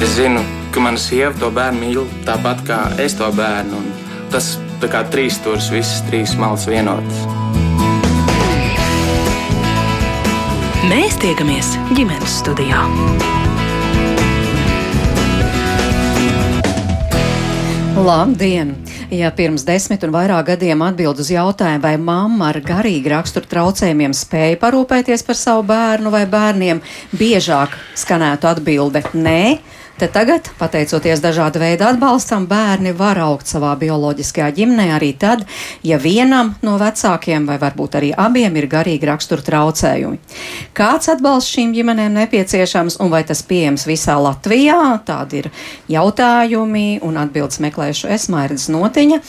Es zinu, ka mana sieva to bērnu mīl tāpat kā es to bērnu. Tas kā trīs stūris, visas trīs malas vienotas. Mēs tiekamies ģimenes studijā. Labdien! Ja pirms desmit un vairāk gadiem atbild uz jautājumu, vai mamma ar garīgu raksturu traucējumiem spēja parūpēties par savu bērnu vai bērniem, biežāk skanētu atbilde - nē, Te tagad, pateicoties dažāda veida atbalstam, bērni var augt savā bioloģiskajā ģimnē arī tad, ja vienam no vecākiem vai varbūt arī abiem ir garīgi rakstura traucējumi. Kāds atbalsts šīm ģimenēm nepieciešams un vai tas pieejams visā Latvijā? Tādi ir jautājumi un atbildes meklēšu es Mairdas Notiņa.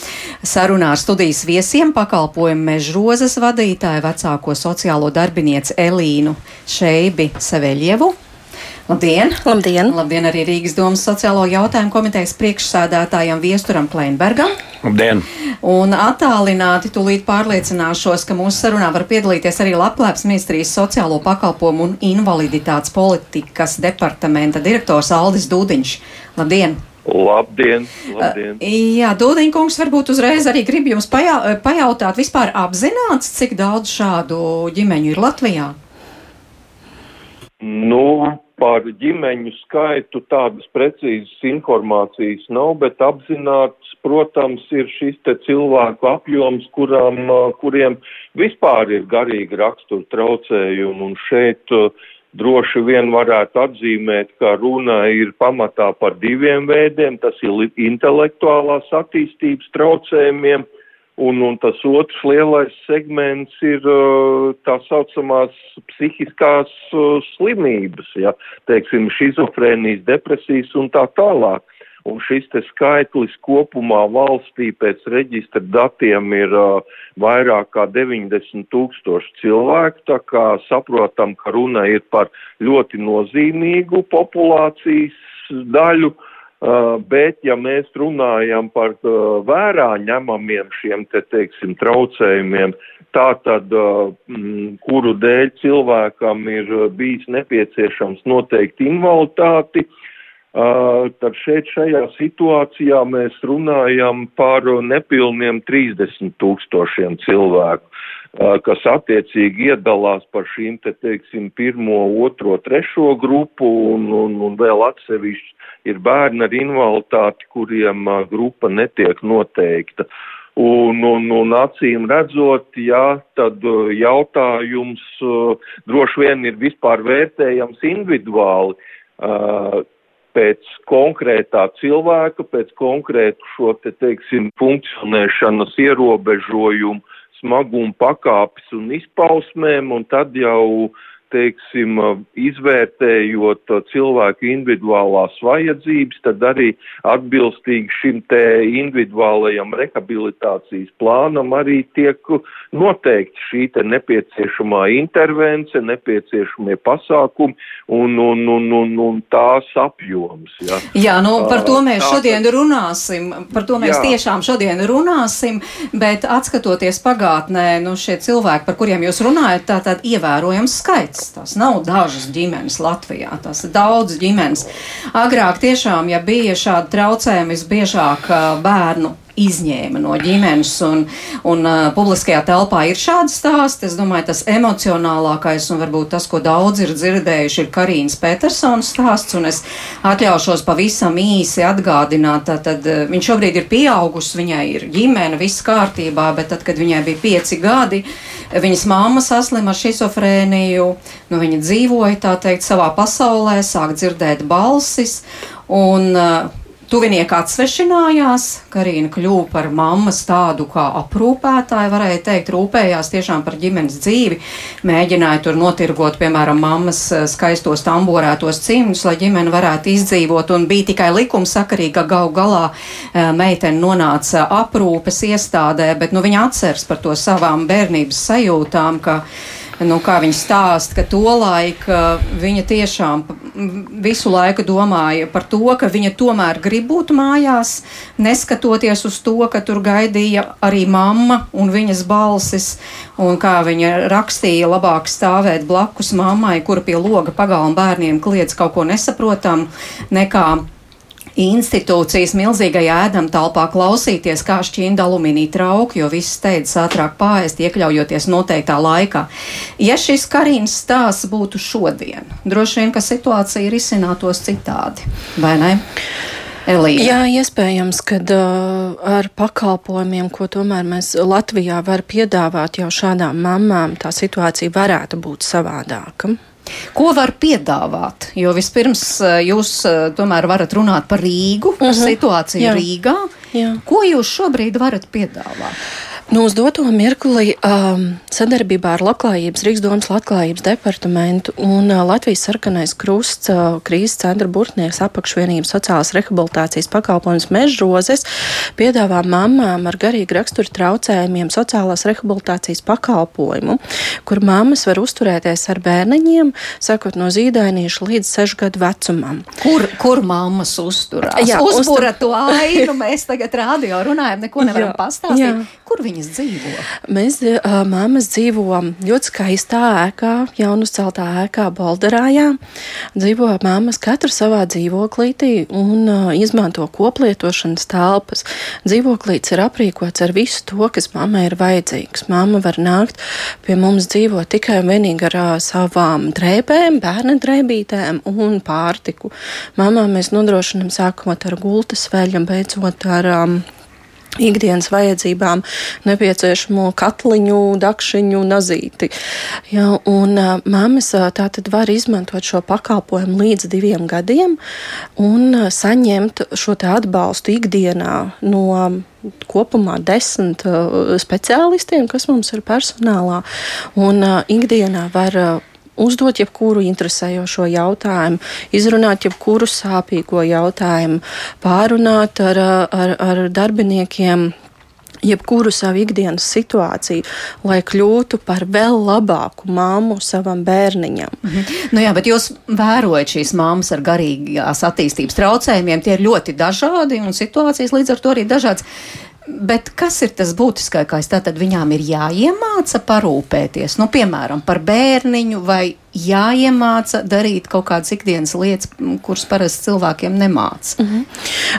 Sarunā ar studijas viesiem pakalpojumu mežrozes vadītāju vecāko sociālo darbinieci Elīnu Šeibi Seveļievu Labdien! Labdien! Labdien arī Rīgas domas sociālo jautājumu komitejas priekšsēdētājam Viesturam Kleinbergam. Labdien! Un attālināti tūlīt pārliecināšos, ka mūsu sarunā var piedalīties arī Labklājības ministrijas sociālo pakalpojumu un invaliditātes politikas departamenta direktors Aldis Dūdiņš. Labdien! Labdien! labdien. Uh, jā, Dūdiņkungs, varbūt uzreiz arī grib jums pajā, pajautāt, vispār apzināts, cik daudz šādu ģimeņu ir Latvijā? Nu, par ģimeņu skaitu tādas precīzas informācijas nav, bet apzināts, protams, ir šis te cilvēku apjoms, kuram, kuriem vispār ir garīgi rakstura traucējumi, un šeit droši vien varētu atzīmēt, ka runa ir pamatā par diviem veidiem, tas ir intelektuālās attīstības traucējumiem, Un, un tas otrs lielais segments ir uh, tā saucamās psihiskās uh, slimības, ja, teiksim, šizofrēnijas, depresijas un tā tālāk. Un šis te skaitlis kopumā valstī pēc reģistra datiem ir uh, vairāk kā 90 tūkstoši cilvēku, tā kā saprotam, ka runa ir par ļoti nozīmīgu populācijas daļu. Uh, bet, ja mēs runājam par uh, vērā ņemamiem šiem te, teiksim, traucējumiem, tā tad, uh, m, kuru dēļ cilvēkam ir bijis nepieciešams noteikti invaliditāti, tad šeit šajā situācijā mēs runājam par nepilniem 30 tūkstošiem cilvēku kas attiecīgi iedalās par šīm te, teiksim, pirmo, otro, trešo grupu un, un, un vēl atsevišķi ir bērni ar invaliditāti, kuriem grupa netiek noteikta. Un, un, un acīm redzot, jā, tad jautājums droši vien ir vispār vērtējams individuāli. Pēc konkrētā cilvēka, pēc konkrētu šo te, teiksim, funkcionēšanas ierobežojumu smaguma pakāpes un izpausmēm, un tad jau teiksim, izvērtējot cilvēku individuālās vajadzības, tad arī atbilstīgi šim te individuālajam rehabilitācijas plānam arī tiek noteikti šī te nepieciešamā intervence, nepieciešamie pasākumi un, un, un, un, un tās apjoms. Ja. Jā, nu par to mēs tā, šodien runāsim, par to mēs jā. tiešām šodien runāsim, bet atskatoties pagātnē, nu šie cilvēki, par kuriem jūs runājat, tā tad ievērojams skaits ģimenes. Tas nav dažas ģimenes Latvijā, tas ir daudz ģimenes. Agrāk tiešām, ja bija šādi traucējumi, visbiežāk bērnu izņēma no ģimenes, un, un uh, publiskajā telpā ir šādi stāsti. Es domāju, tas emocionālākais un varbūt tas, ko daudz ir dzirdējuši, ir Karīnas Petersons stāsts, un es atļaušos pavisam īsi atgādināt, tad uh, viņš šobrīd ir pieaugusi, viņai ir ģimene, viss kārtībā, bet tad, kad viņai bija pieci gadi, viņas mamma saslima ar šizofrēniju, nu viņa dzīvoja, tā teikt, savā pasaulē, sāk dzirdēt balsis, un uh, Tuvinieki atsvešinājās, Karina kļuva par mammas tādu kā aprūpētāju, varēja teikt, rūpējās tiešām par ģimenes dzīvi, mēģināja tur notirgot, piemēram, mammas eh, skaistos tamborētos cimdus, lai ģimene varētu izdzīvot, un bija tikai likumsakarīgi, ka gau galā eh, meitene nonāca aprūpes iestādē, bet nu viņa atceras par to savām bērnības sajūtām, ka nu, kā viņa stāsta, ka tolaik viņa tiešām visu laiku domāja par to, ka viņa tomēr grib būt mājās, neskatoties uz to, ka tur gaidīja arī mamma un viņas balsis, un kā viņa rakstīja, labāk stāvēt blakus mammai, kura pie loga pagalma bērniem kliedz kaut ko nesaprotam, nekā institūcijas milzīgajā ēdam telpā klausīties, kā šķīna alumīnija trauki, jo viss steidzas ātrāk pāriest, iekļaujoties noteiktā laikā. Ja šis Karīnas stāsts būtu šodien, droši vien, ka situācija ir izcinātos citādi, vai ne? Elīna. Jā, iespējams, ka uh, ar pakalpojumiem, ko tomēr mēs Latvijā var piedāvāt jau šādām mamām, tā situācija varētu būt savādāka. Ko var piedāvāt? Jo vispirms eh, jūs eh, tomēr varat runāt par Rīgu, par uh mhm. -huh. situāciju Jā. Rīgā. Jā. Ko jūs šobrīd varat piedāvāt? Nu, uz doto mirkli um, sadarbībā ar Labklājības, Rīgas domas Labklājības departamentu un uh, Latvijas sarkanais krusts uh, krīzes centra burtnieks apakšvienības sociālās rehabilitācijas pakalpojums mežrozes piedāvā mamām ar garīgi raksturu traucējumiem sociālās rehabilitācijas pakalpojumu, kur mammas var uzturēties ar bērniņiem, sakot no zīdainīša līdz sešu gadu vecumam. Kur, kur mammas uzturās? Jā, uzbura uztur... to ainu, mēs tagad radio runājam, neko nevaram jā, pastāstīt. Jā. Kur viņi viņas dzīvo? Mēs, uh, māmas dzīvo ļoti skaistā ēkā, jaunuzceltā ēkā Baldarājā. Dzīvo māmas katru savā dzīvoklītī un uh, izmanto koplietošanas telpas. Dzīvoklīts ir aprīkots ar visu to, kas mammai ir vajadzīgs. Māma var nākt pie mums dzīvot tikai un vienīgi ar uh, savām drēbēm, bērna drēbītēm un pārtiku. Māmām mēs nodrošinam sākot ar gultas veļu un beidzot ar um, ikdienas vajadzībām nepieciešamo katliņu, dakšiņu, nazīti. Ja, un uh, mammas uh, tā tad var izmantot šo pakalpojumu līdz diviem gadiem un uh, saņemt šo atbalstu ikdienā no kopumā desmit uh, speciālistiem, kas mums ir personālā. Un uh, ikdienā var uh, uzdot jebkuru interesējošo jautājumu, izrunāt jebkuru sāpīgo jautājumu, pārunāt ar, ar, ar darbiniekiem jebkuru savu ikdienas situāciju, lai kļūtu par vēl labāku māmu savam bērniņam. -hmm. nu jā, bet jūs vērojat šīs māmas ar garīgās attīstības traucējumiem, tie ir ļoti dažādi un situācijas līdz ar to arī dažādas. Bet kas ir tas būtiskākais? Tātad viņām ir jāiemāca parūpēties, nu, piemēram, par bērniņu vai jāiemāca darīt kaut kādas ikdienas lietas, kuras parasti cilvēkiem nemāca. Mm -hmm.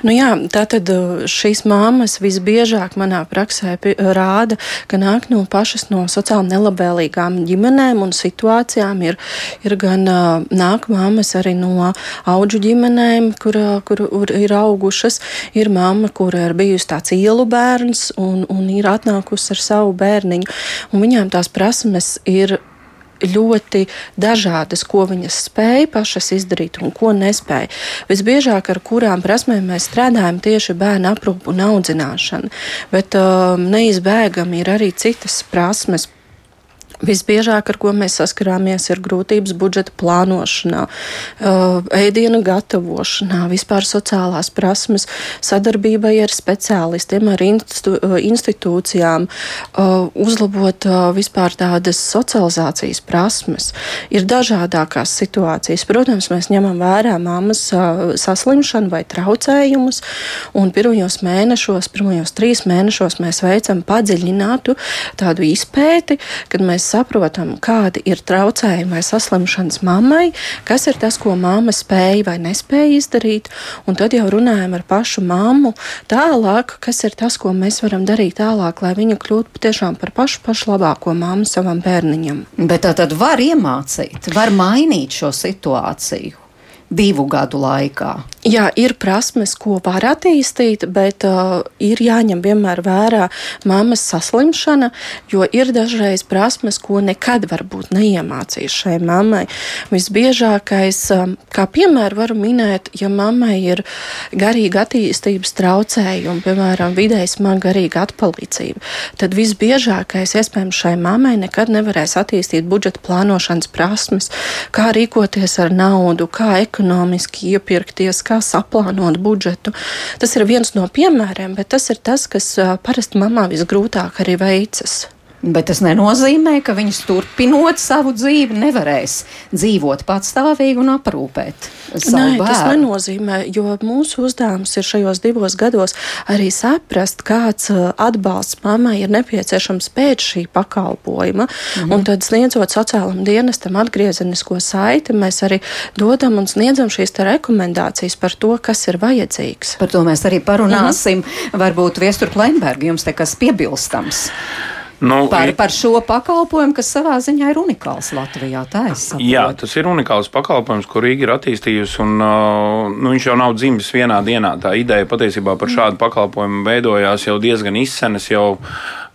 nu, jā, tā tad uh, šīs māmas visbiežāk manā praksē rāda, ka nāk no pašas no sociāli nelabvēlīgām ģimenēm un situācijām. Ir, ir gan uh, nāk māmas arī no auģu ģimenēm, kur, kur ir augušas, ir mamma, kura ir bijusi tāds ielu bērns un, un ir atnākusi ar savu bērniņu. Un viņām tās prasmes ir ļoti dažādas, ko viņas spēja pašas izdarīt un ko nespēja. Visbiežāk ar kurām prasmēm mēs strādājam tieši bērnu aprūpu un audzināšanu, bet um, neizbēgami ir arī citas prasmes Visbiežāk, ar ko mēs saskarāmies, ir grūtības budžeta plānošanā, ēdienu gatavošanā, vispār sociālās prasmes, sadarbībai ar speciālistiem, ar institūcijām, uzlabot vispār tādas socializācijas prasmes. Ir dažādākās situācijas. Protams, mēs ņemam vērā mammas saslimšanu vai traucējumus, un pirmajos mēnešos, pirmajos trīs mēnešos mēs veicam padziļinātu tādu izpēti, kad mēs saprotam, kādi ir traucējumi vai saslimšanas mammai, kas ir tas, ko mamma spēja vai nespēja izdarīt, un tad jau runājam ar pašu mammu tālāk, kas ir tas, ko mēs varam darīt tālāk, lai viņa kļūtu patiešām par pašu, pašu labāko mammu savam bērniņam. Bet tā tad var iemācīt, var mainīt šo situāciju divu gadu laikā. Jā, ir prasmes, ko var attīstīt, bet uh, ir jāņem vienmēr vērā mammas saslimšana, jo ir dažreiz prasmes, ko nekad varbūt neiemācīs šai mammai. Visbiežākais, um, kā piemēru varu minēt, ja mammai ir garīga attīstības traucējumi, piemēram, vidēji smaga garīga atpalīdzība, tad visbiežākais iespējams šai mammai nekad nevarēs attīstīt budžeta plānošanas prasmes, kā rīkoties ar naudu, kā ekonomiski iepirkties, kā saplānot budžetu. Tas ir viens no piemēriem, bet tas ir tas, kas parasti mamā visgrūtāk arī veicas. Bet tas nenozīmē, ka viņas turpinot savu dzīvi nevarēs dzīvot patstāvīgi un aprūpēt Nē, bērnu. tas nenozīmē, jo mūsu uzdevums ir šajos divos gados arī saprast, kāds uh, atbalsts mammai ir nepieciešams pēc šī pakalpojuma. Mhm. Un tad sniedzot sociālam dienestam atgriezenisko saiti, mēs arī dodam un sniedzam šīs rekomendācijas par to, kas ir vajadzīgs. Par to mēs arī parunāsim. Mhm. Varbūt Viestur Klemberga jums te kas piebilstams. Nu, Par, par šo pakalpojumu, kas savā ziņā ir unikāls Latvijā. Jā, tas ir unikāls pakalpojums, ko Rīga ir attīstījusi. Un, uh, nu, viņš jau nav dzimis vienā dienā. Tā ideja patiesībā par šādu pakalpojumu veidojās jau diezgan izsenes. Jau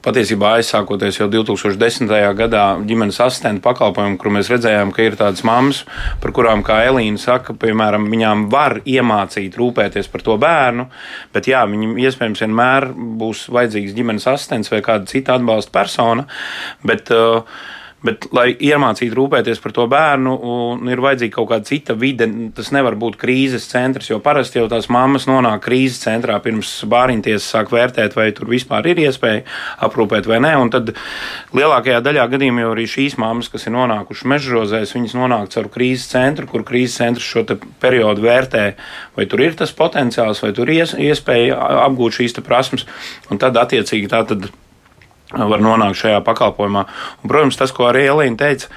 patiesībā aizsākoties jau 2010. gadā ģimenes asistenta pakalpojumu, kur mēs redzējām, ka ir tādas mammas, par kurām, kā Elīna saka, piemēram, viņām var iemācīt rūpēties par to bērnu, bet jā, viņam iespējams vienmēr būs vajadzīgs ģimenes asistents vai kāda cita atbalsta persona. Bet, uh, Bet, lai iemācītu rūpēties par to bērnu, ir vajadzīga kaut kāda cita vide. Tas nevar būt krīzes centrs, jo parasti jau tās mammas nonāk krīzes centrā pirms bāriņtiesa sāk vērtēt, vai tur vispār ir iespēja aprūpēt vai nē. Un tad lielākajā daļā gadījumā jau arī šīs mammas, kas ir nonākušas mežrozēs, viņas nonāk caur krīzes centru, kur krīzes centrs šo periodu vērtē, vai tur ir tas potenciāls, vai tur ir ies, iespēja apgūt šīs prasmes. Un tad attiecīgi tā tad var nonākt šajā pakalpojumā. Un, protams, tas, ko arī Elīna teica,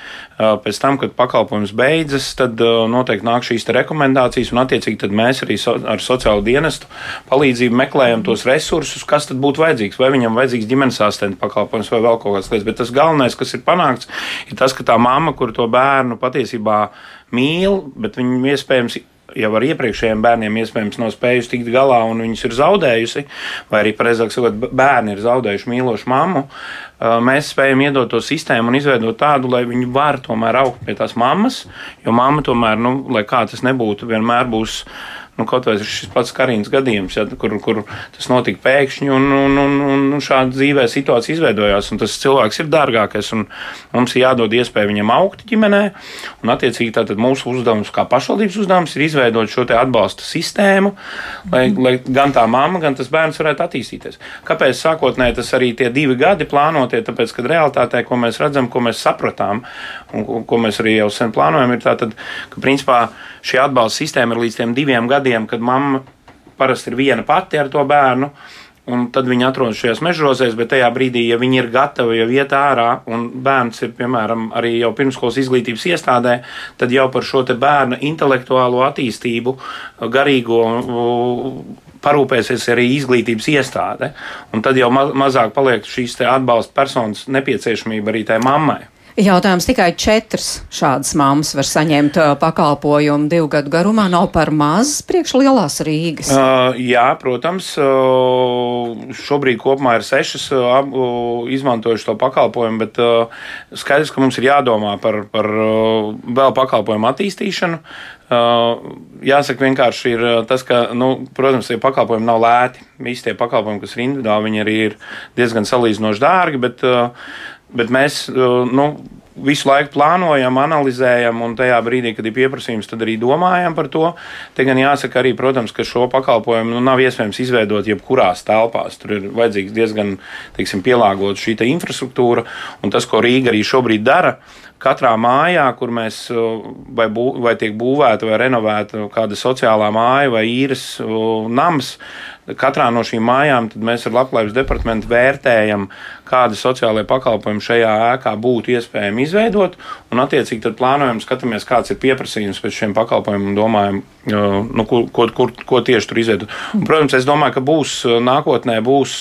pēc tam, kad pakalpojums beidzas, tad noteikti nāk šīs rekomendācijas, un attiecīgi mēs arī so, ar sociālo dienestu palīdzību meklējam tos resursus, kas tad būtu vajadzīgs. Vai viņam vajadzīgs ģimenes asistenta pakalpojums vai vēl kaut kādas lietas. Bet tas galvenais, kas ir panākts, ir tas, ka tā mamma, kur to bērnu patiesībā mīl, bet viņam iespējams jau ar iepriekšējiem bērniem iespējams nav spējusi tikt galā un viņus ir zaudējusi, vai arī, precīzāk sakot, bērni ir zaudējuši mīlošu mammu. Mēs spējam iedot to sistēmu un izveidot tādu, lai viņi var tomēr augt pie tās mammas, jo mamma tomēr, nu, lai kā tas nebūtu, vienmēr būs. Nu, kaut vai šis pats Karīnas gadījums, ja, kur, kur tas notika pēkšņi, un, un, un, un šāda dzīvē situācija izveidojās. Tas cilvēks ir dārgākais, un mums ir jādod iespēja viņam augt ģimenē. Un, attiecīgi, tātad mūsu uzdevums, kā pašvaldības uzdevums, ir izveidot šo atbalsta sistēmu, lai, lai gan tā mamma, gan tas bērns varētu attīstīties. Kāpēc sākotnēji tas arī tie divi gadi plānotie? Tāpēc, kad realitātē, ko mēs redzam, ko mēs sapratām, un ko, ko mēs arī jau sen plānojam, ir tā, tad, ka principā šī atbalsta sistēma ir līdz tiem diviem gadiem, kad mamma parasti ir viena pati ar to bērnu. Un tad viņi atrodas šajās mežrozēs, bet tajā brīdī, ja viņi ir gatavi jau iet ārā, un bērns ir, piemēram, arī jau pirmskolas izglītības iestādē, tad jau par šo bērna intelektuālo attīstību, garīgo parūpēsies arī izglītības iestāde. Un tad jau ma mazāk paliek šīs atbalsta personas nepieciešamība arī tai mammai. Jautājums tikai četras šādas mammas var saņemt pakalpojumu divu gadu garumā. Nav par maz priekš lielās Rīgas. Uh, jā, protams. Šobrīd kopumā ir sešas izmantojuši to pakalpojumu, bet skaidrs, ka mums ir jādomā par, par vēl pakalpojumu attīstīšanu. Jāsaka, vienkārši ir tas, ka, nu, protams, tie pakalpojumi nav lēti. Visi tie pakalpojumi, kas ir individuāli, viņi arī ir diezgan salīdzinoši dārgi. Bet, uh, Bet mēs nu, visu laiku plānojam, analizējam, un tajā brīdī, kad ir pieprasījums, tad arī domājam par to. Te gan jāsaka arī, protams, ka šo pakalpojumu nu, nav iespējams izveidot jebkurās telpās. Tur ir vajadzīgs diezgan teiksim, pielāgot šī infrastruktūra, un tas, ko Rīga arī šobrīd dara. Katrā mājā, kur mēs vai, bū, vai tiek būvēta vai renovēta kāda sociālā māja vai īres nams, katrā no šīm mājām mēs ar Labklājības departamentu vērtējam, kādi sociālai pakalpojumi šajā ēkā būtu iespējami izveidot, un attiecīgi tad plānojam, skatāmies, kāds ir pieprasījums pēc šiem pakalpojumiem un domājam, nu, ko, ko, ko, ko tieši tur izveidot. Protams, es domāju, ka būs nākotnē būs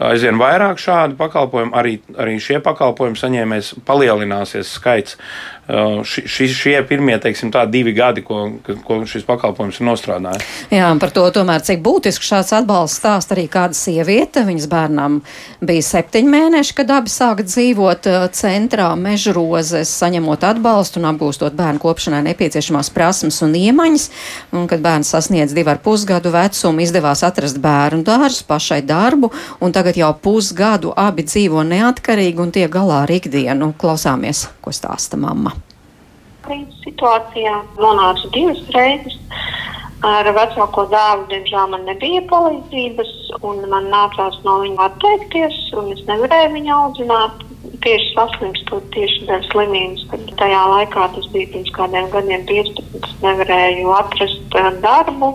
aizvien vairāk šādu pakalpojumu, arī, arī šie pakalpojumu saņēmējs palielināsies skaits. Ši, ši, šie pirmie, teiksim, tā divi gadi, ko, ko šis pakalpojums ir nostrādājis. Jā, par to tomēr, cik būtiski šāds atbalsts stāst arī kāda sieviete. Viņas bērnam bija septiņi mēneši, kad abi sāka dzīvot centrā mežrozes, saņemot atbalstu un apgūstot bērnu kopšanai nepieciešamās prasmes un iemaņas. Un, kad bērns sasniedz divu ar pusgadu vecumu, izdevās atrast bērnu dārzu, pašai darbu, un tagad jau pusgadu abi dzīvo neatkarīgi un tiek galā ar ikdienu. Klausāmies, ko stāsta mamma krīzes situācijā nonācu divas reizes. Ar vecāko dēlu, diemžēl, man nebija palīdzības, un man nācās no viņa atteikties. Es nevarēju viņu audzināt tieši saslimstot tieši dēļ slimības. Kad tajā laikā, tas bija pirms kādiem gadiem, 15, nevarēju atrast uh, darbu.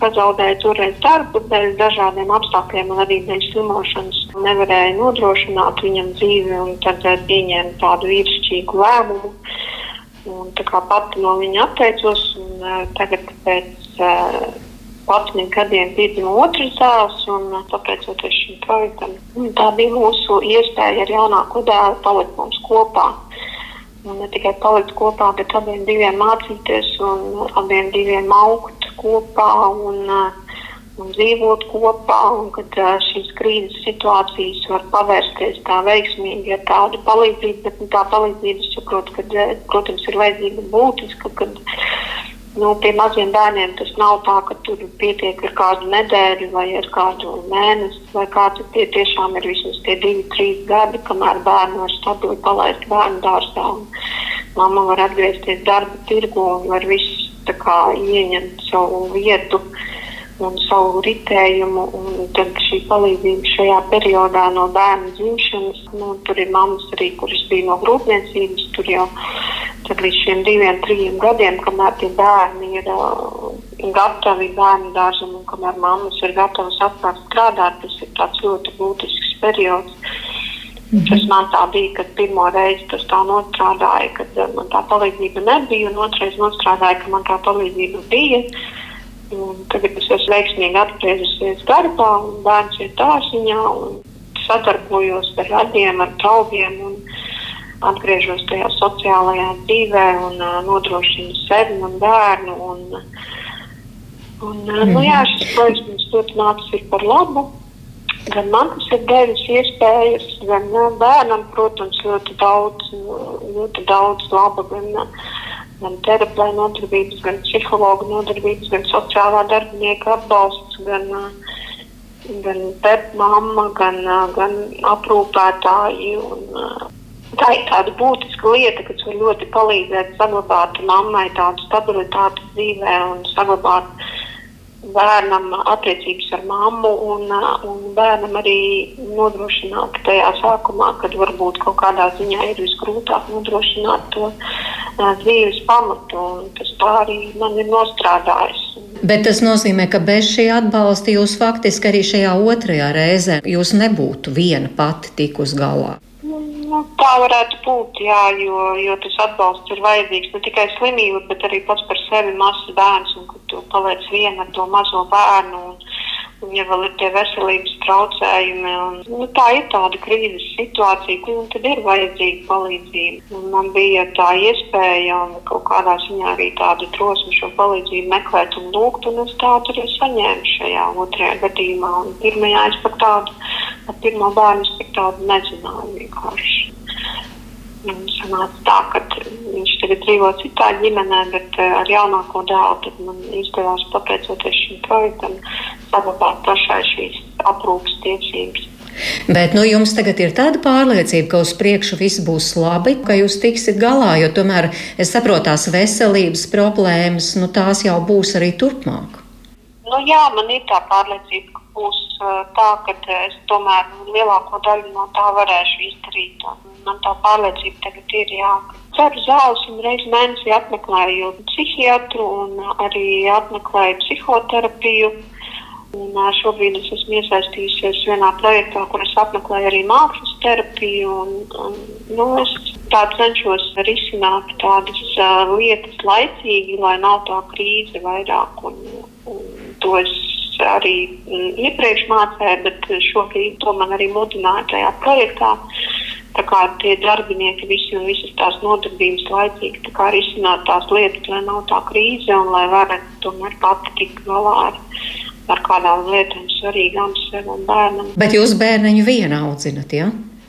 Pazaudēju toreiz darbu dēļ dažādiem apstākļiem, un arī dēļ slimošanas. Nevarēju nodrošināt viņam dzīvi, un tad uh, pieņēmu tādu vīrišķīgu lēmumu. Un, tā kā pati no viņa atteicos, un uh, tagad pēc uh, 11 gadiem piedzima otrs dēls, un pateicoties šim projektam, tā bija mūsu iespēja ar jaunāko dēlu palikt mums kopā. Un ne tikai palikt kopā, bet abiem diviem mācīties un abiem diviem augt kopā un, un dzīvot kopā. Un kad šīs krīzes situācijas var pavērsties tā veiksmīgi ar tādu palīdzību, bet nu, tā palīdzība, es saprotu, ka, protams, ir vajadzīga būtiska, kad Nu, pie maziem bērniem tas nav tā, ka tur pietiek ar kādu nedēļu vai ar kādu mēnesi, vai kāds tie tiešām ir vismaz tie divi, trīs gadi, kamēr bērni var stabili palaist bērnu dārzā. Mamma var atgriezties darba tirgu un var visu kā, ieņemt savu vietu un savu ritējumu. Un tad šī palīdzība šajā periodā no bērna dzimšanas, nu, tur ir mammas arī, kuras bija no grūtniecības, tur jau līdz šiem diviem, trim gadiem, kamēr tie bērni ir uh, gatavi bērnu dārzam un kamēr mammas ir gatavas atklāt strādāt, tas ir tāds ļoti būtisks periods. Mm -hmm. Tas man tā bija, kad pirmo reizi tas tā nostrādāja, kad uh, man tā palīdzība nebija, un otrreiz nostrādāja, ka man tā palīdzība bija. Un tagad es esmu veiksmīgi atgriezusies darbā, un bērns ir dārziņā, un sadarbojos ar radiem, ar draugiem. Un, atgriežos tajā sociālajā dzīvē un uh, nodrošinu sevi un bērnu. Un, un, uh, nu, jā, šis projekts mums ļoti nācis par labu. Gan man tas ir devis iespējas, gan uh, bērnam, protams, ļoti daudz, ļoti daudz laba. Gan, gan terapija nodarbības, gan psihologa nodarbības, gan sociālā darbinieka atbalsts, gan, gan pētmama, gan, gan aprūpētāji. Un, Tā ir tāda būtiska lieta, kas var ļoti palīdzēt saglabāt mammai tādu stabilitāti dzīvē un saglabāt bērnam attiecības ar mammu un, un bērnam arī nodrošināt tajā sākumā, kad varbūt kaut kādā ziņā ir visgrūtāk nodrošināt to uh, dzīves pamatu. Tas tā arī man ir nostrādājis. Bet tas nozīmē, ka bez šī atbalsta jūs faktiski arī šajā otrajā reizē jūs nebūtu viena pati tikus galā. Nu, tā varētu būt, jā, jo, jo tas atbalsts ir vajadzīgs ne tikai slimība, bet arī pats par sevi mazs bērns, un kad tu paliec viena ar to mazo bērnu. Un, un ja vēl ir tie veselības traucējumi, un, nu, tā ir tāda krīzes situācija, kur tad ir vajadzīga palīdzība. Un man bija tā iespēja un kaut kādā ziņā arī tāda drosme šo palīdzību meklēt un lūgt, un es tādu arī saņēmu šajā otrajā gadījumā. Un pirmajā es pat tādu, ar pirmo bērnu tādu nezināju vienkārši. Un sanāca tā, ka viņš tagad dzīvo citā ģimenē, bet eh, ar jaunāko dēlu man izdevās pateicoties šim projektam saglabāt pašai šīs aprūpas tiesības. Bet nu, jums tagad ir tāda pārliecība, ka uz priekšu viss būs labi, ka jūs tiksiet galā, jo tomēr es saprotu, tās veselības problēmas, nu, tās jau būs arī turpmāk. Jā, man ir tā pārliecība, ka būs tā, ka es tomēr lielāko daļu no tā varēšu izdarīt. Man tā pārliecība tagad ir. Jā. Ceru zāles un reizes mēnesī apmeklēju psihiatru un arī apmeklēju psihoterapiju. Un, šobrīd es esmu iesaistījusies vienā projektā, kur es apmeklēju arī mākslas terapiju. Un, un, nu, es cenšos risināt tādas uh, lietas laicīgi, lai nav tā krīze vairāk. Un, un to es arī mm, iepriekš mācīju, bet šobrīd to man arī mudināja tajā projektā. Tā kā tie darbinieki visi un visas tās nodarbības laicīgi risināt tās lietas, lai nav tā krīze un lai varētu tomēr pati tikt galā ar, ar kādām lietām svarīgām sev un bērnam. Bet jūs bērniņu viena audzinat, jā? Ja?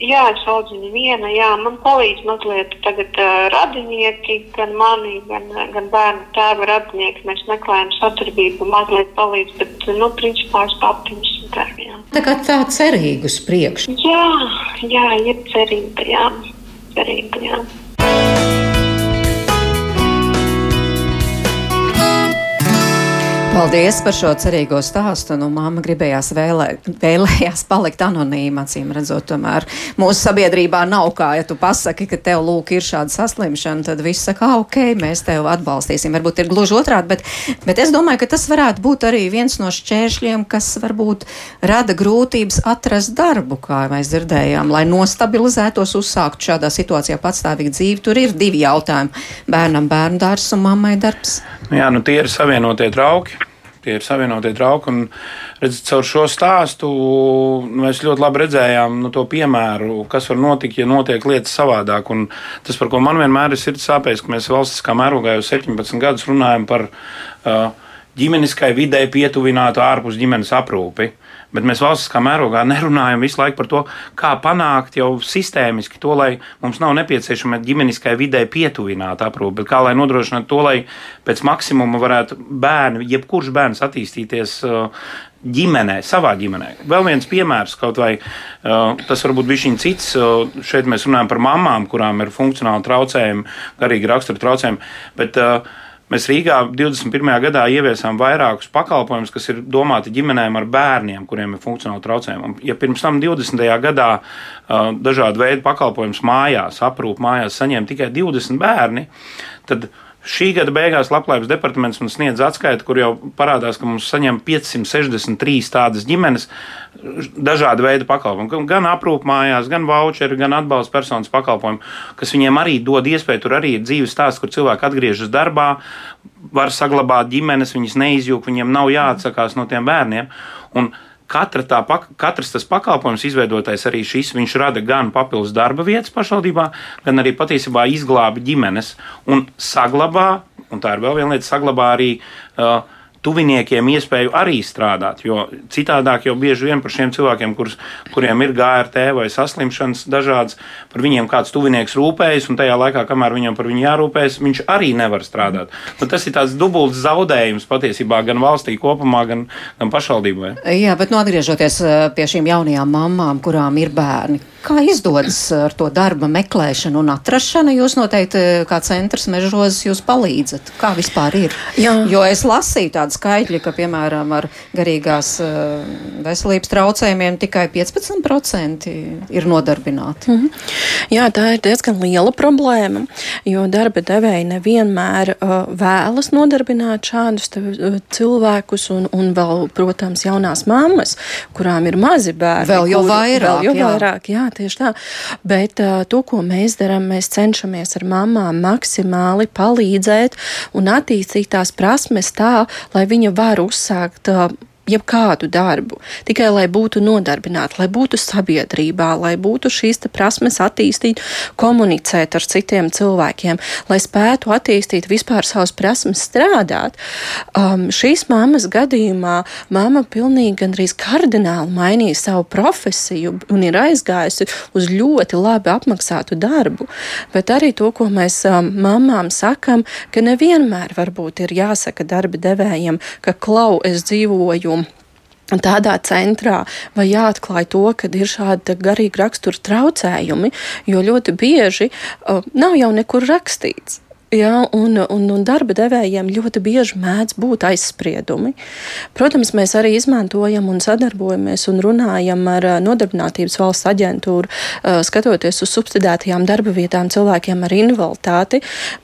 Jā, es audzinu viena. Jā, man palīdz mazliet tagad uh, radinieki, gan mani, gan, gan bērnu tēva radinieki. Mēs meklējam sadarbību, mazliet palīdz, bet, nu, principā es pati esmu darbā. Tā kā tā cerīga uz priekšu. Jā, jā, ir cerība, jā. Cerība, jā. Paldies par šo cerīgo stāstu. Nu, māma gribējās vēlē, vēlējās palikt anonīma, acīm redzot, tomēr mūsu sabiedrībā nav kā, ja tu pasaki, ka tev lūk ir šāda saslimšana, tad viss saka, ok, mēs tev atbalstīsim. Varbūt ir gluži otrādi, bet, bet es domāju, ka tas varētu būt arī viens no šķēršļiem, kas varbūt rada grūtības atrast darbu, kā mēs dzirdējām, lai nostabilizētos, uzsākt šādā situācijā patstāvīgu dzīvi. Tur ir divi jautājumi - bērnam bērnu dārs un mammai darbs. Jā, nu tie ir savienotie trauki. Tie ir savienotie trauki. Un, redzat, caur šo stāstu mēs ļoti labi redzējām nu, to piemēru, kas var notikt, ja notiek lietas savādāk. Un tas, par ko man vienmēr ir sirds sāpēs, ka mēs valstiskā mērogā jau 17 gadus runājam par uh, ģimeniskai vidē pietuvinātu ārpus ģimenes aprūpi. Bet mēs valstiskā mērogā nerunājam visu laiku par to, kā panākt jau sistēmiski to, lai mums nav nepieciešama ģimeniskai vidē pietuvināta aprūpe, bet kā lai nodrošinātu to, lai pēc maksimuma varētu bērni, jebkurš bērns attīstīties uh, ģimenē, savā ģimenē. Vēl viens piemērs, kaut vai uh, tas varbūt bija viņa cits. Uh, šeit mēs runājam par mamām, kurām ir funkcionāli traucējumi, garīgi rakstura traucējumi. Bet, uh, Mēs Rīgā 21. gadā ieviesām vairākus pakalpojumus, kas ir domāti ģimenēm ar bērniem, kuriem ir funkcionāli traucējumi. Ja pirms tam 20. gadā uh, dažādu veidu pakalpojumus mājās, aprūp mājās saņēma tikai 20 bērni, tad Šī gada beigās Labklājības departaments mums sniedz atskaiti, kur jau parādās, ka mums saņem 563 tādas ģimenes, dažādu veidu pakalpojumu, gan aprūpmājās, gan voucheri, gan atbalsta personas pakalpojumu, kas viņiem arī dod iespēju, tur arī ir dzīves stāsts, kur cilvēki atgriežas darbā, var saglabāt ģimenes, viņas neizjūg, viņiem nav jāatsakās no tiem bērniem. Un Katra tā, katrs tas pakalpojums izveidotais arī šis, viņš rada gan papildus darba vietas pašvaldībā, gan arī patiesībā izglāba ģimenes un saglabā, un tā ir vēl viena lieta, saglabā arī uh, tuviniekiem iespēju arī strādāt. Jo citādāk jau bieži vien par šiem cilvēkiem, kurus, kuriem ir GRT vai saslimšanas dažādas, par viņiem kāds tuvinieks rūpējas, un tajā laikā, kamēr viņam par viņu jārūpējas, viņš arī nevar strādāt. Nu, tas ir tāds dubults zaudējums patiesībā gan valstī kopumā, gan, gan pašvaldībai. Jā, bet nu, atgriežoties pie šīm jaunajām mamām, kurām ir bērni, Kā izdodas ar to darba meklēšanu un atrašanu? Jūs noteikti, kā centrs mežros, jūs palīdzat. Kā vispār ir? Jā. Jo es lasīju tādu skaitļu, ka, piemēram, ar garīgās eh, veselības traucējumiem tikai 15% ir nodarbināti. Mm -hmm. Jā, tā ir diezgan liela problēma, jo darba devēji nevienmēr uh, vēlas nodarbināt šādus te, uh, cilvēkus un, un vēl, protams, jaunās mammas, kurām ir mazi bērni. Vēl jau kur, vairāk. Vēl jau jā. vairāk, jā tieši tā. Bet uh, to, ko mēs darām, mēs cenšamies ar mamām maksimāli palīdzēt un attīstīt tās prasmes tā, lai viņa var uzsākt. Jebkādu darbu, tikai lai būtu nodarbināti, lai būtu sabiedrībā, lai būtu šīs prasmes attīstīt, komunicēt ar citiem cilvēkiem, lai spētu attīstīt vispār savas prasmes strādāt. Um, šīs mammas gadījumā mamma pilnīgi gandrīz kardināli mainīja savu profesiju un ir aizgājusi uz ļoti labi apmaksātu darbu, bet arī to, ko mēs um, mamām sakam, ka nevienmēr varbūt ir jāsaka darba devējiem, ka klau es dzīvoju tādā centrā, vai jāatklāj to, ka ir šādi garīgi rakstura traucējumi, jo ļoti bieži uh, nav jau nekur rakstīts. Jā, un, un, un darba devējiem ļoti bieži mēdz būt aizspriedumi. Protams, mēs arī izmantojam un sadarbojamies un runājam ar Nodarbinātības valsts aģentūru, skatoties uz subsidētajām darba vietām cilvēkiem ar invaliditāti,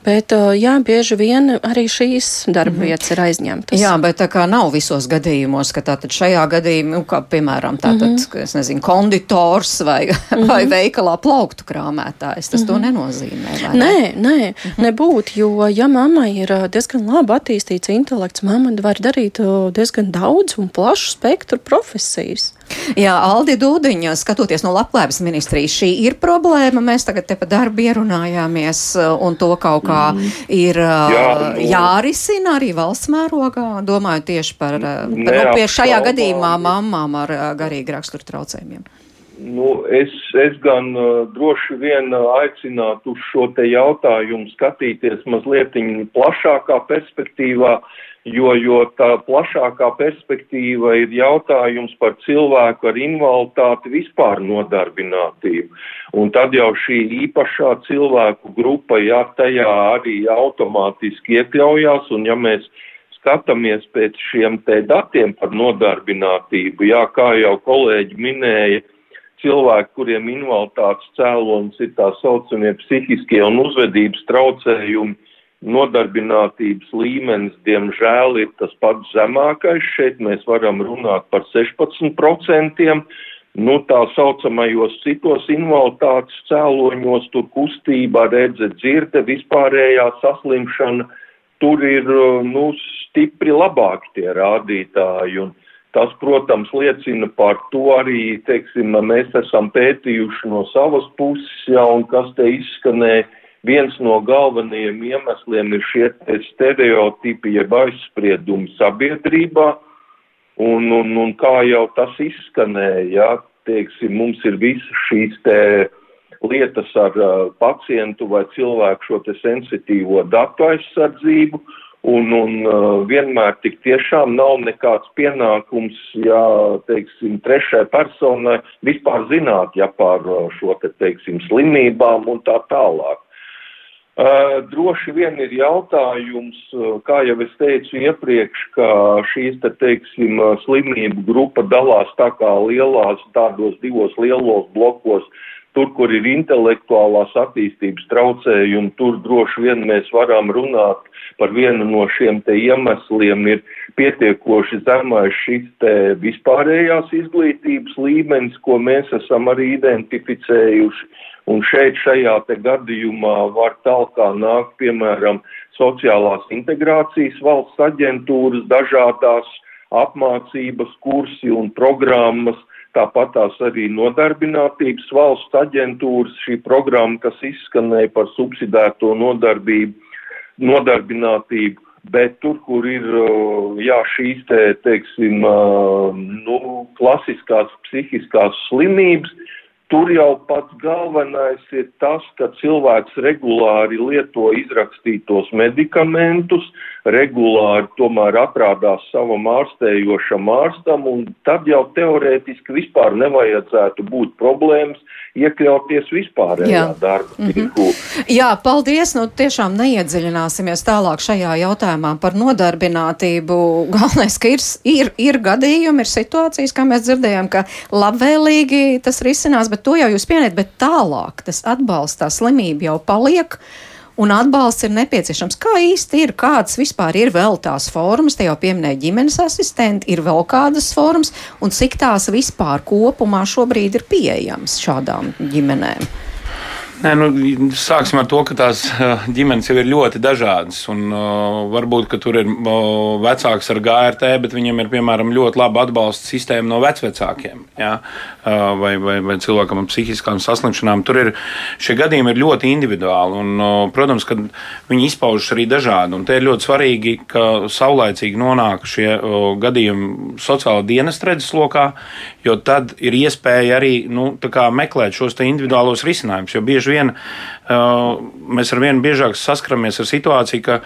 bet jā, bieži vien arī šīs darba mhm. vietas ir aizņemtas. Jā, bet tā kā nav visos gadījumos, ka tātad šajā gadījumā, nu, kā piemēram, tātad, -hmm. es nezinu, konditors vai, -hmm. vai veikalā plauktu krāmētājs, tas -hmm. to mhm. nenozīmē. Nē, nē, mm -hmm. nebūs būt, jo, ja mammai ir diezgan labi attīstīts intelekts, mamma var darīt diezgan daudz un plašu spektru profesijas. Jā, Aldi Dūdiņa, skatoties no labklājības ministrijas, šī ir problēma. Mēs tagad te pa darbu ierunājāmies, un to kaut kā mm. ir Jā, nu, jārisina arī valsts mērogā, domāju tieši par, par nu, pie šajā gadījumā mammām ar garīgi raksturu traucējumiem. Nu, es, es gan uh, droši vien uh, aicinātu uz šo te jautājumu skatīties mazliet plašākā perspektīvā, jo, jo tā plašākā perspektīva ir jautājums par cilvēku ar invaliditāti vispār nodarbinātību. Un tad jau šī īpašā cilvēku grupa, ja tajā arī automātiski iekļaujās, un ja mēs skatāmies pēc šiem te datiem par nodarbinātību, jā, kā jau kolēģi minēja, cilvēki, kuriem invaliditātes cēlonis ir tā saucamie psihiskie un uzvedības traucējumi, nodarbinātības līmenis, diemžēl, ir tas pats zemākais. Šeit mēs varam runāt par 16%. Nu, tā saucamajos citos invaliditātes cēloņos, tur kustība, redze, dzirde, vispārējā saslimšana, tur ir, nu, stipri labāki tie rādītāji. Un tas, protams, liecina par to arī, teiksim, mēs esam pētījuši no savas puses, ja, un kas te izskanēja viens no galvenajiem iemesliem ir šie stereotipi, jeb aizspriedumi sabiedrībā, un, un, un kā jau tas izskanēja, ja, teiksim, mums ir visas šīs te lietas ar uh, pacientu vai cilvēku šo te sensitīvo datu aizsardzību, un, un uh, vienmēr tik tiešām nav nekāds pienākums, ja, teiksim, trešai personai vispār zināt, ja par uh, šo te, teiksim, slimībām un tā tālāk. Uh, droši vien ir jautājums, kā jau es teicu iepriekš, ka šīs, te, teiksim, slimību grupa dalās tā kā lielās, tādos divos lielos blokos, tur, kur ir intelektuālās attīstības traucējumi, tur droši vien mēs varam runāt par vienu no šiem te iemesliem. Ir pietiekoši zemais šis te vispārējās izglītības līmenis, ko mēs esam arī identificējuši. Un šeit šajā te gadījumā var talkā nākt, piemēram, sociālās integrācijas valsts aģentūras, dažādās apmācības kursi un programmas, tāpat tās arī nodarbinātības valsts aģentūras, šī programma, kas izskanēja par subsidēto nodarbību, nodarbinātību, bet tur, kur ir, jā, šīs te, teiksim, nu, klasiskās psihiskās slimības, Tur jau pats galvenais ir tas, ka cilvēks regulāri lieto izrakstītos medikamentus, regulāri tomēr atrādās savam ārstējošam ārstam, un tad jau teorētiski vispār nevajadzētu būt problēmas iekļauties vispārējā Jā. darba mhm. tirgu. Mm -hmm. Jā, paldies. Nu, tiešām neiedziļināsimies tālāk šajā jautājumā par nodarbinātību. Galvenais, ka ir, ir, ir gadījumi, ir situācijas, kā mēs dzirdējām, ka labvēlīgi tas risinās, bet to jau jūs pieniet, bet tālāk tas atbalsts, tā slimība jau paliek un atbalsts ir nepieciešams. Kā īsti ir, kādas vispār ir vēl tās formas, te jau pieminēja ģimenes asistenti, ir vēl kādas formas, un cik tās vispār kopumā šobrīd ir pieejamas šādām ģimenēm? Nē, nu, sāksim ar to, ka tās ģimenes jau ir ļoti dažādas. Un, uh, varbūt tur ir uh, vecāks ar GRT, bet viņiem ir piemēram ļoti laba atbalsta sistēma no vecākiem. Ja? Uh, vai, vai, vai cilvēkam ar psihiskām saslimšanām. Tur ir šie gadījumi ir ļoti individuāli. Un, uh, protams, ka viņi izpaužas arī dažādi. Un te ir ļoti svarīgi, ka saulēcīgi nonāk šie uh, gadījumi sociālā dienas redzeslokā, jo tad ir iespēja arī nu, meklēt šos individuālos risinājumus. Jo bieži vien uh, mēs ar vienu biežāk saskaramies ar situāciju, ka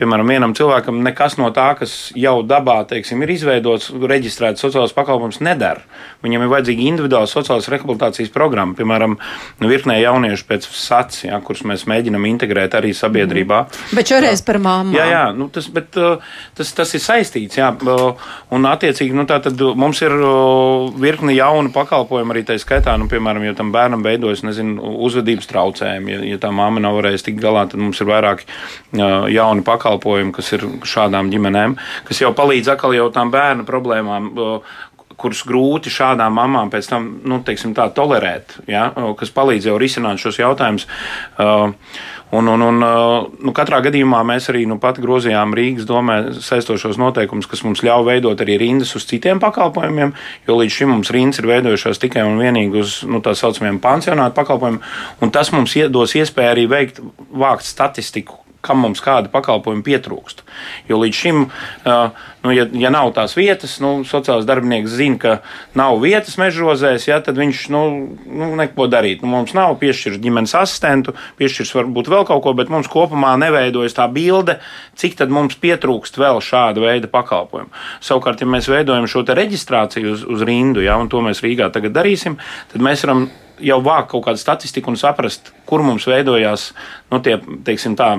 piemēram, vienam cilvēkam nekas no tā, kas jau dabā teiksim, ir izveidots, reģistrēts sociālās pakalpojums, nedara. Viņam ir vajadzīga individuāla sociālās rehabilitācijas programma, piemēram, virknē jauniešu pēc SACs, ja, kurus mēs mēģinam integrēt arī sabiedrībā. Bet šoreiz par māmu. Jā, jā nu, tas, bet, uh, tas, tas ir saistīts. Jā, uh, un, attiecīgi, nu, tad mums ir uh, virkni jaunu pakalpojumu arī tā skaitā, nu, piemēram, ja tam bērnam veidojas, nezinu, uzvedības traucējumi, ja, ja tā māma nav varējusi tikt galā, tad mums ir vairāki jauni pakalpojumi pakalpojumi, kas ir šādām ģimenēm, kas jau palīdz atkal jau tām bērnu problēmām, kurus grūti šādām mamām pēc tam, nu, teiksim, tā tolerēt, ja, kas palīdz jau risināt šos jautājumus. Un, un, un, nu, katrā gadījumā mēs arī nu, pat grozījām Rīgas domē saistošos noteikumus, kas mums ļauj veidot arī rindas uz citiem pakalpojumiem, jo līdz šim mums rindas ir veidojušās tikai un vienīgi uz nu, tā saucamiem pansionātu pakalpojumiem, un tas mums dos iespēju arī veikt, vākt statistiku kam mums kāda pakalpojuma pietrūkst. Jo līdz šim, nu, ja, ja nav tās vietas, nu, sociālais darbinieks zina, ka nav vietas mežrozēs, ja, tad viņš nu, nu, neko darīt. Nu, mums nav piešķirts ģimenes asistentu, piešķirts varbūt vēl kaut ko, bet mums kopumā neveidojas tā bilde, cik tad mums pietrūkst vēl šāda veida pakalpojumu. Savukārt, ja mēs veidojam šo reģistrāciju uz, uz rindu, ja, un to mēs Rīgā tagad darīsim, tad mēs varam jau vākt kaut kādu statistiku un saprast, kur mums veidojās nu, tie, teiksim, tā,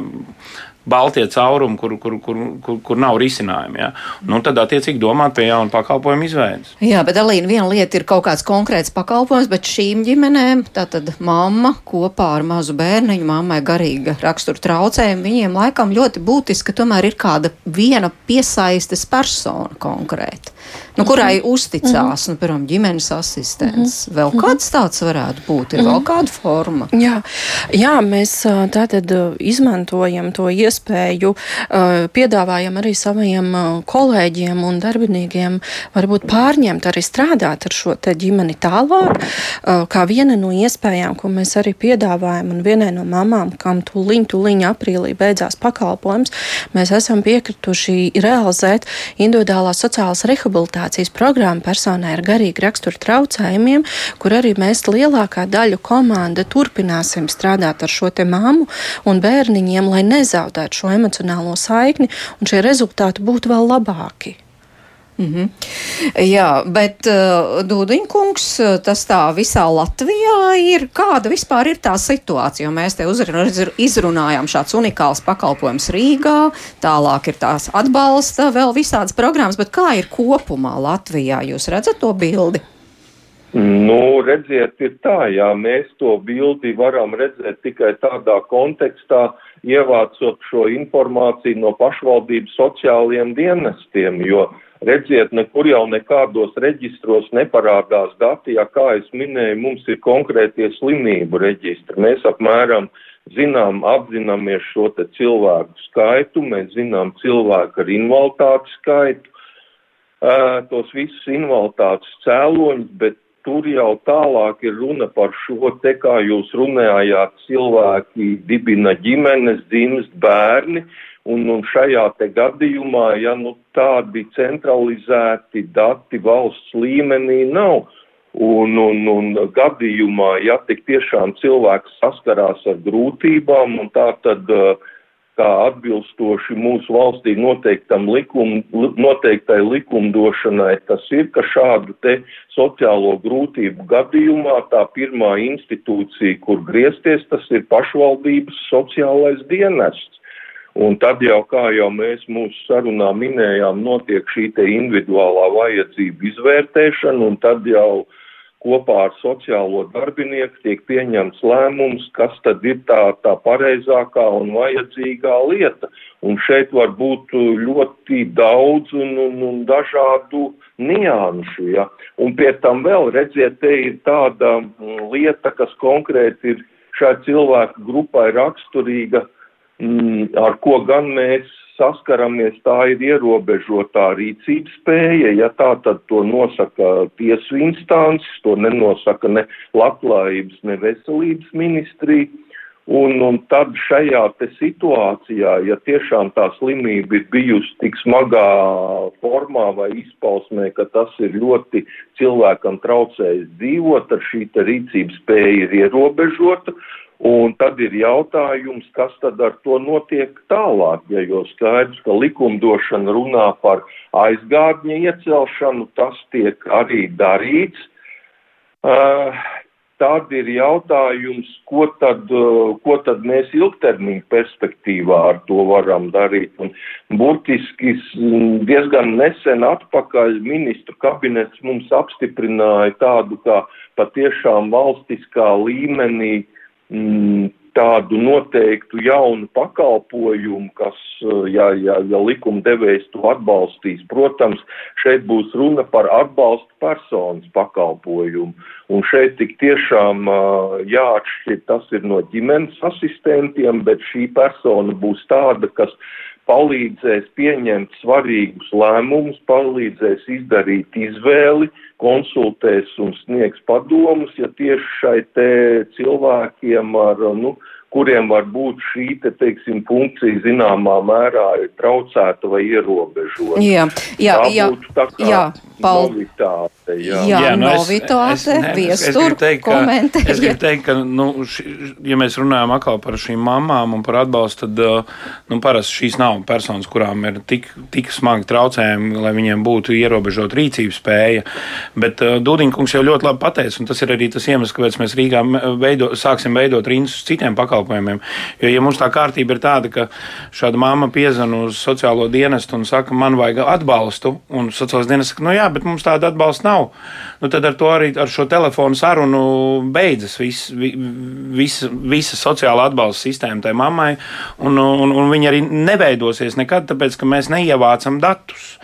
baltie caurumi, kur, kur, kur, kur, kur nav risinājumi. Ja? Nu, tad, attiecīgi, domāt pie jaunu pakalpojumu izveidas. Jā, bet Alīna, viena lieta ir kaut kāds konkrēts pakalpojums, bet šīm ģimenēm, tātad mamma kopā ar mazu bērniņu, mammai garīga rakstura traucējumi, viņiem laikam ļoti būtiski, tomēr ir kāda viena piesaistes persona konkrēti nu, kurai mhm. uzticās, mm -hmm. nu, piemēram, ģimenes asistents. Mm -hmm. Vēl mhm. kāds tāds varētu būt, ir mm -hmm. vēl kāda forma. Jā, jā mēs tātad izmantojam to iespēju, piedāvājam arī saviem kolēģiem un darbiniekiem varbūt pārņemt, arī strādāt ar šo te ģimeni tālāk, kā viena no iespējām, ko mēs arī piedāvājam, un vienai no mamām, kam tūliņ, tūliņ aprīlī beidzās pakalpojums, mēs esam piekrituši realizēt individuālās sociālas rehabilitācijas rehabilitācijas programma personai ar garīgu raksturu traucējumiem, kur arī mēs lielākā daļa komanda turpināsim strādāt ar šo te māmu un bērniņiem, lai nezaudētu šo emocionālo saikni un šie rezultāti būtu vēl labāki. Mm -hmm. Jā, bet uh, Dūdiņkungs, tas tā visā Latvijā ir. Kāda vispār ir tā situācija? Jo mēs te izrunājām šāds unikāls pakalpojums Rīgā, tālāk ir tās atbalsta, vēl visādas programmas, bet kā ir kopumā Latvijā? Jūs redzat to bildi? Nu, redziet, ir tā, jā, mēs to bildi varam redzēt tikai tādā kontekstā, ievācot šo informāciju no pašvaldības sociālajiem dienestiem, jo uh, Redziet, nekur jau nekādos reģistros neparādās dati, ja kā es minēju, mums ir konkrētie slimību reģistri. Mēs apmēram zinām, apzināmies šo te cilvēku skaitu, mēs zinām cilvēku ar invaliditāti skaitu, tos visus invaliditātes cēloņus, bet tur jau tālāk ir runa par šo te, kā jūs runājāt, cilvēki dibina ģimenes, dzimst bērni, Un, un šajā te gadījumā, ja nu tādi centralizēti dati valsts līmenī nav, un, un, un gadījumā, ja tik tiešām cilvēks saskarās ar grūtībām, un tā tad, kā atbilstoši mūsu valstī noteiktam likum, noteiktai likumdošanai, tas ir, ka šādu te sociālo grūtību gadījumā tā pirmā institūcija, kur griezties, tas ir pašvaldības sociālais dienests. Un tad jau, kā jau mēs mūsu sarunā minējām, notiek šī te individuālā vajadzība izvērtēšana, un tad jau kopā ar sociālo darbinieku tiek pieņemts lēmums, kas tad ir tā, tā pareizākā un vajadzīgā lieta. Un šeit var būt ļoti daudz un, un, un dažādu nianšu, ja. Un pie tam vēl, redziet, te ir tāda mm, lieta, kas konkrēti ir šai cilvēku grupai raksturīga ar ko gan mēs saskaramies, tā ir ierobežotā rīcības spēja, ja tā tad to nosaka tiesu instances, to nenosaka ne labklājības, ne veselības ministrija. Un, un tad šajā situācijā, ja tiešām tā slimība ir bijusi tik smagā formā vai izpausmē, ka tas ir ļoti cilvēkam traucējis dzīvot, tad šī rīcības spēja ir ierobežota, Un tad ir jautājums, kas tad ar to notiek tālāk, ja jau skaidrs, ka likumdošana runā par aizgādņa iecelšanu, tas tiek arī darīts. Uh, tad ir jautājums, ko tad, uh, ko tad mēs ilgtermiņa perspektīvā ar to varam darīt. Un burtiski diezgan nesen atpakaļ ministru kabinets mums apstiprināja tādu kā patiešām valstiskā līmenī mm, tādu noteiktu jaunu pakalpojumu, kas, eh, ja, ja, ja likumdevējs to atbalstīs, protams, šeit būs runa par atbalstu personas pakalpojumu. Un šeit tik tiešām uh, jāatšķir, tas ir no ģimenes asistentiem, bet šī persona būs tāda, kas palīdzēs pieņemt svarīgus lēmumus, palīdzēs izdarīt izvēli, konsultēs un sniegs padomus, ja tieši šai te cilvēkiem ar, nu, kuriem var būt šī, te, teiksim, funkcija zināmā mērā ir traucēta vai ierobežota. Jā, jā, tā jā, kā jā, novitāte, Jā, jā, nu novitāte, viestur, komentējiet. Es gribu teikt, ka, nu, ši, ja mēs runājam atkal par šīm mamām un par atbalstu, tad, uh, nu, parasti šīs nav personas, kurām ir tik, tik smagi traucējumi, lai viņiem būtu ierobežot rīcības spēja. Bet uh, Dūdiņkungs jau ļoti labi pateica, un tas ir arī tas iemesls, kāpēc mēs Rīgā veido, sāksim veidot rindas uz citiem pakalpojumiem. Jo, ja mums tā kārtība ir tāda, ka šāda mamma piezana uz sociālo dienestu un saka, man vajag atbalstu, un sociālais dienests saka, nu jā, bet mums tāda atbalsta nav, nu tad ar to arī ar šo telefonu sarunu beidzas viss, visa, visa sociāla atbalsta sistēma tai mammai, un, un, un viņa arī neveidosies nekad, tāpēc, ka mēs neievācam datus.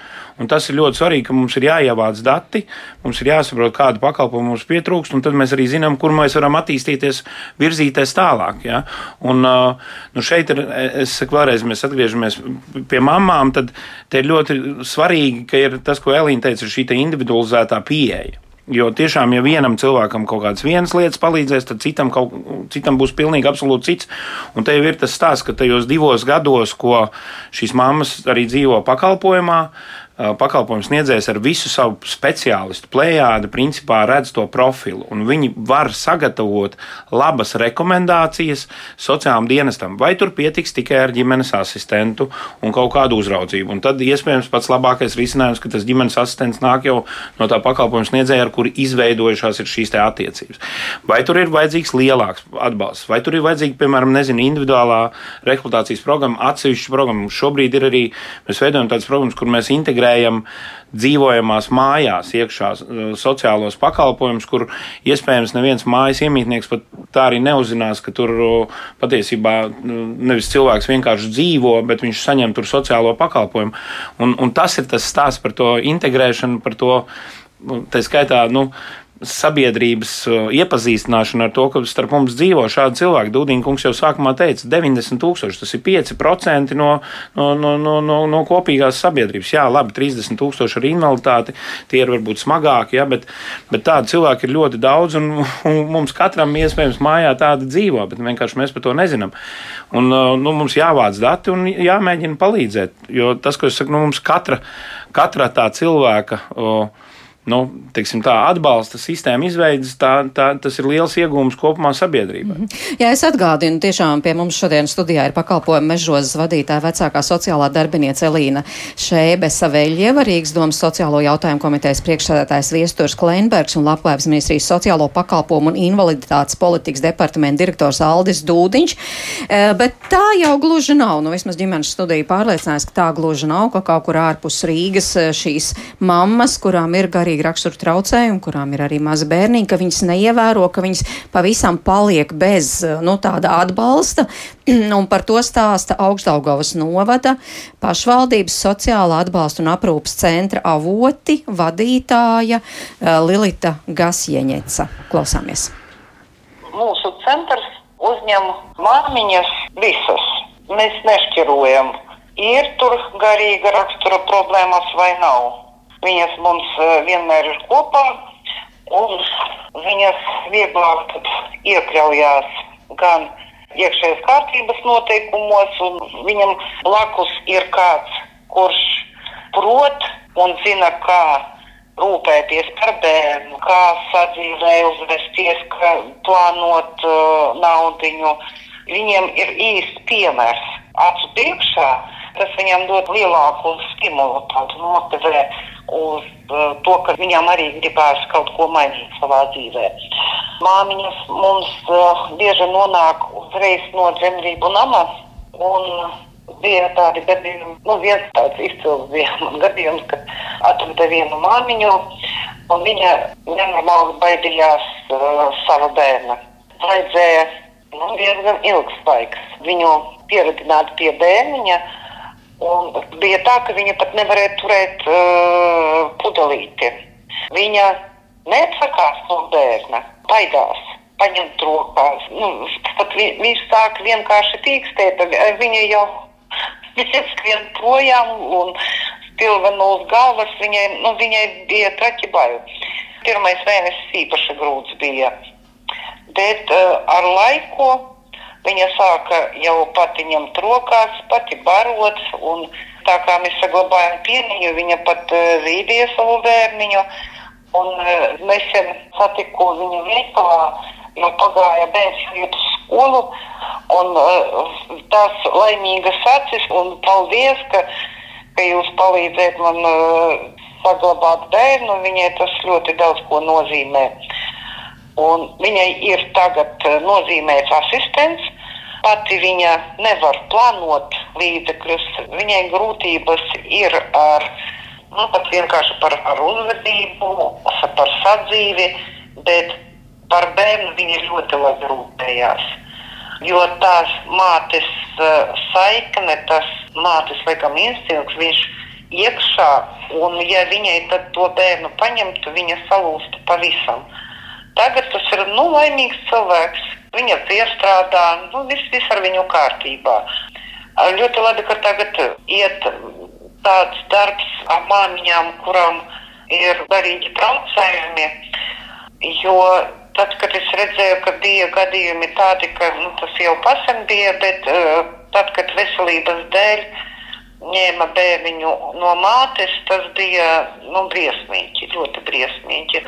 Un tas ir ļoti svarīgi, ka mums ir jāievāc dati, mums ir jāsaprot, kādu pakalpojumu mums pietrūkst, un tad mēs arī zinām, kur mēs varam attīstīties, virzīties tālāk. Ja? Un, nu šeit ir, es saku vēlreiz, mēs atgriežamies pie mamām, tad ir ļoti svarīgi, ka ir tas, ko Elīna teica, ir šī individualizētā pieeja. Jo tiešām, ja vienam cilvēkam kaut kādas vienas lietas palīdzēs, tad citam, kaut, citam būs pilnīgi absolūti cits. Un te jau ir tas stāsts, ka tajos divos gados, ko šīs mammas arī dzīvo pakalpojumā, pakalpojumu sniedzējs ar visu savu speciālistu plējādi principā redz to profilu, un viņi var sagatavot labas rekomendācijas sociālajiem dienestam, vai tur pietiks tikai ar ģimenes asistentu un kaut kādu uzraudzību. Un tad iespējams pats labākais risinājums, ka tas ģimenes asistents nāk jau no tā pakalpojumu sniedzēja, ar kuri izveidojušās ir šīs attiecības. Vai tur ir vajadzīgs lielāks atbalsts, vai tur ir vajadzīga, piemēram, nezinu, individuālā rekrutācijas programma, atsevišķa programma. Šobrīd ir arī, mēs veidojam tādas programmas, kur mēs integrējam integrējam dzīvojamās mājās, iekšā uh, sociālos pakalpojumus, kur iespējams neviens mājas iemītnieks pat tā arī neuzzinās, ka tur patiesībā nevis cilvēks vienkārši dzīvo, bet viņš saņem tur sociālo pakalpojumu. Un, un tas ir tas stāsts par to integrēšanu, par to, nu, tā skaitā, nu, sabiedrības uh, iepazīstināšana ar to, ka starp mums dzīvo šādi cilvēki. Dūdiņa kungs jau sākumā teica, 90 tūkstoši, tas ir 5% no, no, no, no, no, no kopīgās sabiedrības. Jā, labi, 30 tūkstoši ar invaliditāti, tie ir varbūt smagāki, ja, bet, bet tādu cilvēku ir ļoti daudz, un, un mums katram iespējams mājā tāda dzīvo, bet vienkārši mēs par to nezinām. Un, uh, nu, mums jāvāc dati un jāmēģina palīdzēt, jo tas, ko es saku, nu, mums katra, katra tā cilvēka. Uh, nu, tā, atbalsta sistēma izveidas, tā, tā, tas ir liels iegūms kopumā sabiedrībai. Mm -hmm. Jā, es atgādinu, tiešām pie mums šodien studijā ir pakalpojuma mežozes vadītāja vecākā sociālā darbiniece Elīna Šēbe Saveļieva, Rīgas domas sociālo jautājumu komitejas priekšsēdētājs Viesturs Kleinbergs un Labklājības ministrijas sociālo pakalpojumu un invaliditātes politikas departamenta direktors Aldis Dūdiņš. E, bet tā jau gluži nav, nu vismaz ģimenes studija pārliecinājās, ka tā gluži nav, ka kaut kur ārpus Rīgas e, šīs mammas, kurām ir garīgi atšķirīgi rakstura traucējumi, kurām ir arī mazi bērni, ka viņas neievēro, ka viņas pavisam paliek bez nu, tāda atbalsta. un par to stāsta Augstdaugavas novada pašvaldības sociāla atbalsta un aprūpas centra avoti vadītāja eh, Lilita Gasjeņeca. Klausāmies! Mūsu centrs uzņem māmiņas visas. Mēs nešķirojam, ir tur garīga rakstura problēmas vai nav. Viņas mums eh, vienmēr ir kopā, un viņas vieglāk iekļaujās gan iekšējās kārtības noteikumos, un viņam blakus ir kāds, kurš prot un zina, kā rūpēties par bērnu, kā sadzīvē uzvesties, kā plānot uh, naudiņu. Viņiem ir īsts piemērs acu priekšā, kas viņam dod lielāku stimulu, tādu motivē uz uh, to, ka viņām arī gribās kaut ko mainīt savā dzīvē. Māmiņas mums uh, bieži nonāk uzreiz no dzemdību nama. Bija tādi gadījumi, nu, viens tāds izcils bija man gadījums, kad atrada vienu māmiņu, un viņa nenormāli baidījās uh, sava bērna. Vajadzēja nu, diezgan ilgs laiks viņu pieredzināt pie bērniņa, Un bija tā, ka viņa pat nevarēja turēt uh, pudelīti. Viņa neatsakās no bērna, baidās paņemt rokās. Nu, pat vi, viņš sāk vienkārši tīkstēt, viņa jau skrien projām un spilva no uz galvas. Viņai, nu, viņai bija traķi bail. Pirmais mēnesis īpaši grūts bija. Bet uh, ar laiku Viņa sāka jau pati ņemt rokās, pati barot. Tā kā mēs saglabājam pieniņu, viņa pat uh, zīdīja savu bērniņu. Un uh, nesen satiku viņu veikalā, jo pagāja bērns iet uz skolu. Un uh, tās laimīgas acis, un paldies, ka, ka jūs palīdzējat man saglabāt bērnu. Viņai tas ļoti daudz ko nozīmē. Un viņai ir tagad nozīmēts asistents. Pati viņa nevar plānot līdzekļus. Viņai grūtības ir ar nu, pat vienkārši par ar uzvedību, par sadzīvi, bet par bērnu viņa ļoti labi rūpējās. Jo tās mātes uh, saikne, tas mātes laikam instinkts, viņš iekšā, un ja viņai tad to bērnu paņemtu, viņa salūstu pavisam. Tagad tas ir nu, laimīgs cilvēks. Viņa piestrādā, nu, viss, viss ar viņu kārtībā. Ļoti labi, ka tagad iet tāds darbs ar māmiņām, kurām ir garīgi traucējumi. Jo tad, kad es redzēju, ka bija gadījumi tādi, ka nu, tas jau pasen bija, bet uh, tad, kad veselības dēļ ņēma bērniņu no mātes, tas bija nu, briesmīgi, ļoti briesmīgi.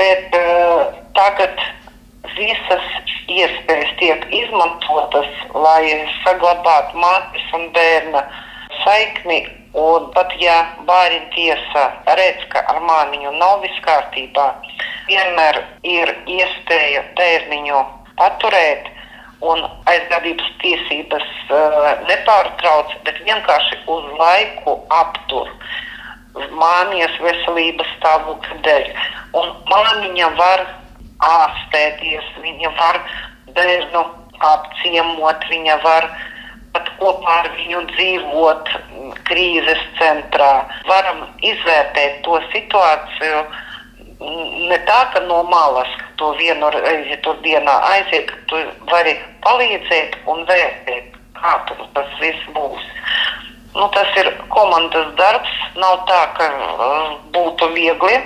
Bet uh, tagad visas iespējas tiek izmantotas, lai saglabātu mātes un bērna saikni Un pat ja bērni tiesa redz, ka ar māmiņu nav viss kārtībā, vienmēr ir iespēja bērniņu paturēt un aizgādības tiesības uh, nepārtrauc, bet vienkārši uz laiku aptur māmiņas veselības stāvokļa dēļ. Un māmiņa var ārstēties, viņa var bērnu apciemot, viņa var pat kopā ar viņu dzīvot krīzes centrā. Varam izvērtēt to situāciju ne tā, ka no malas to vienu reizi tur dienā aiziet, ka tu vari palīdzēt un vērtēt, kā tur tas viss būs. Nu, tas ir komandas darbs, nav tā, ka uh, būtu viegli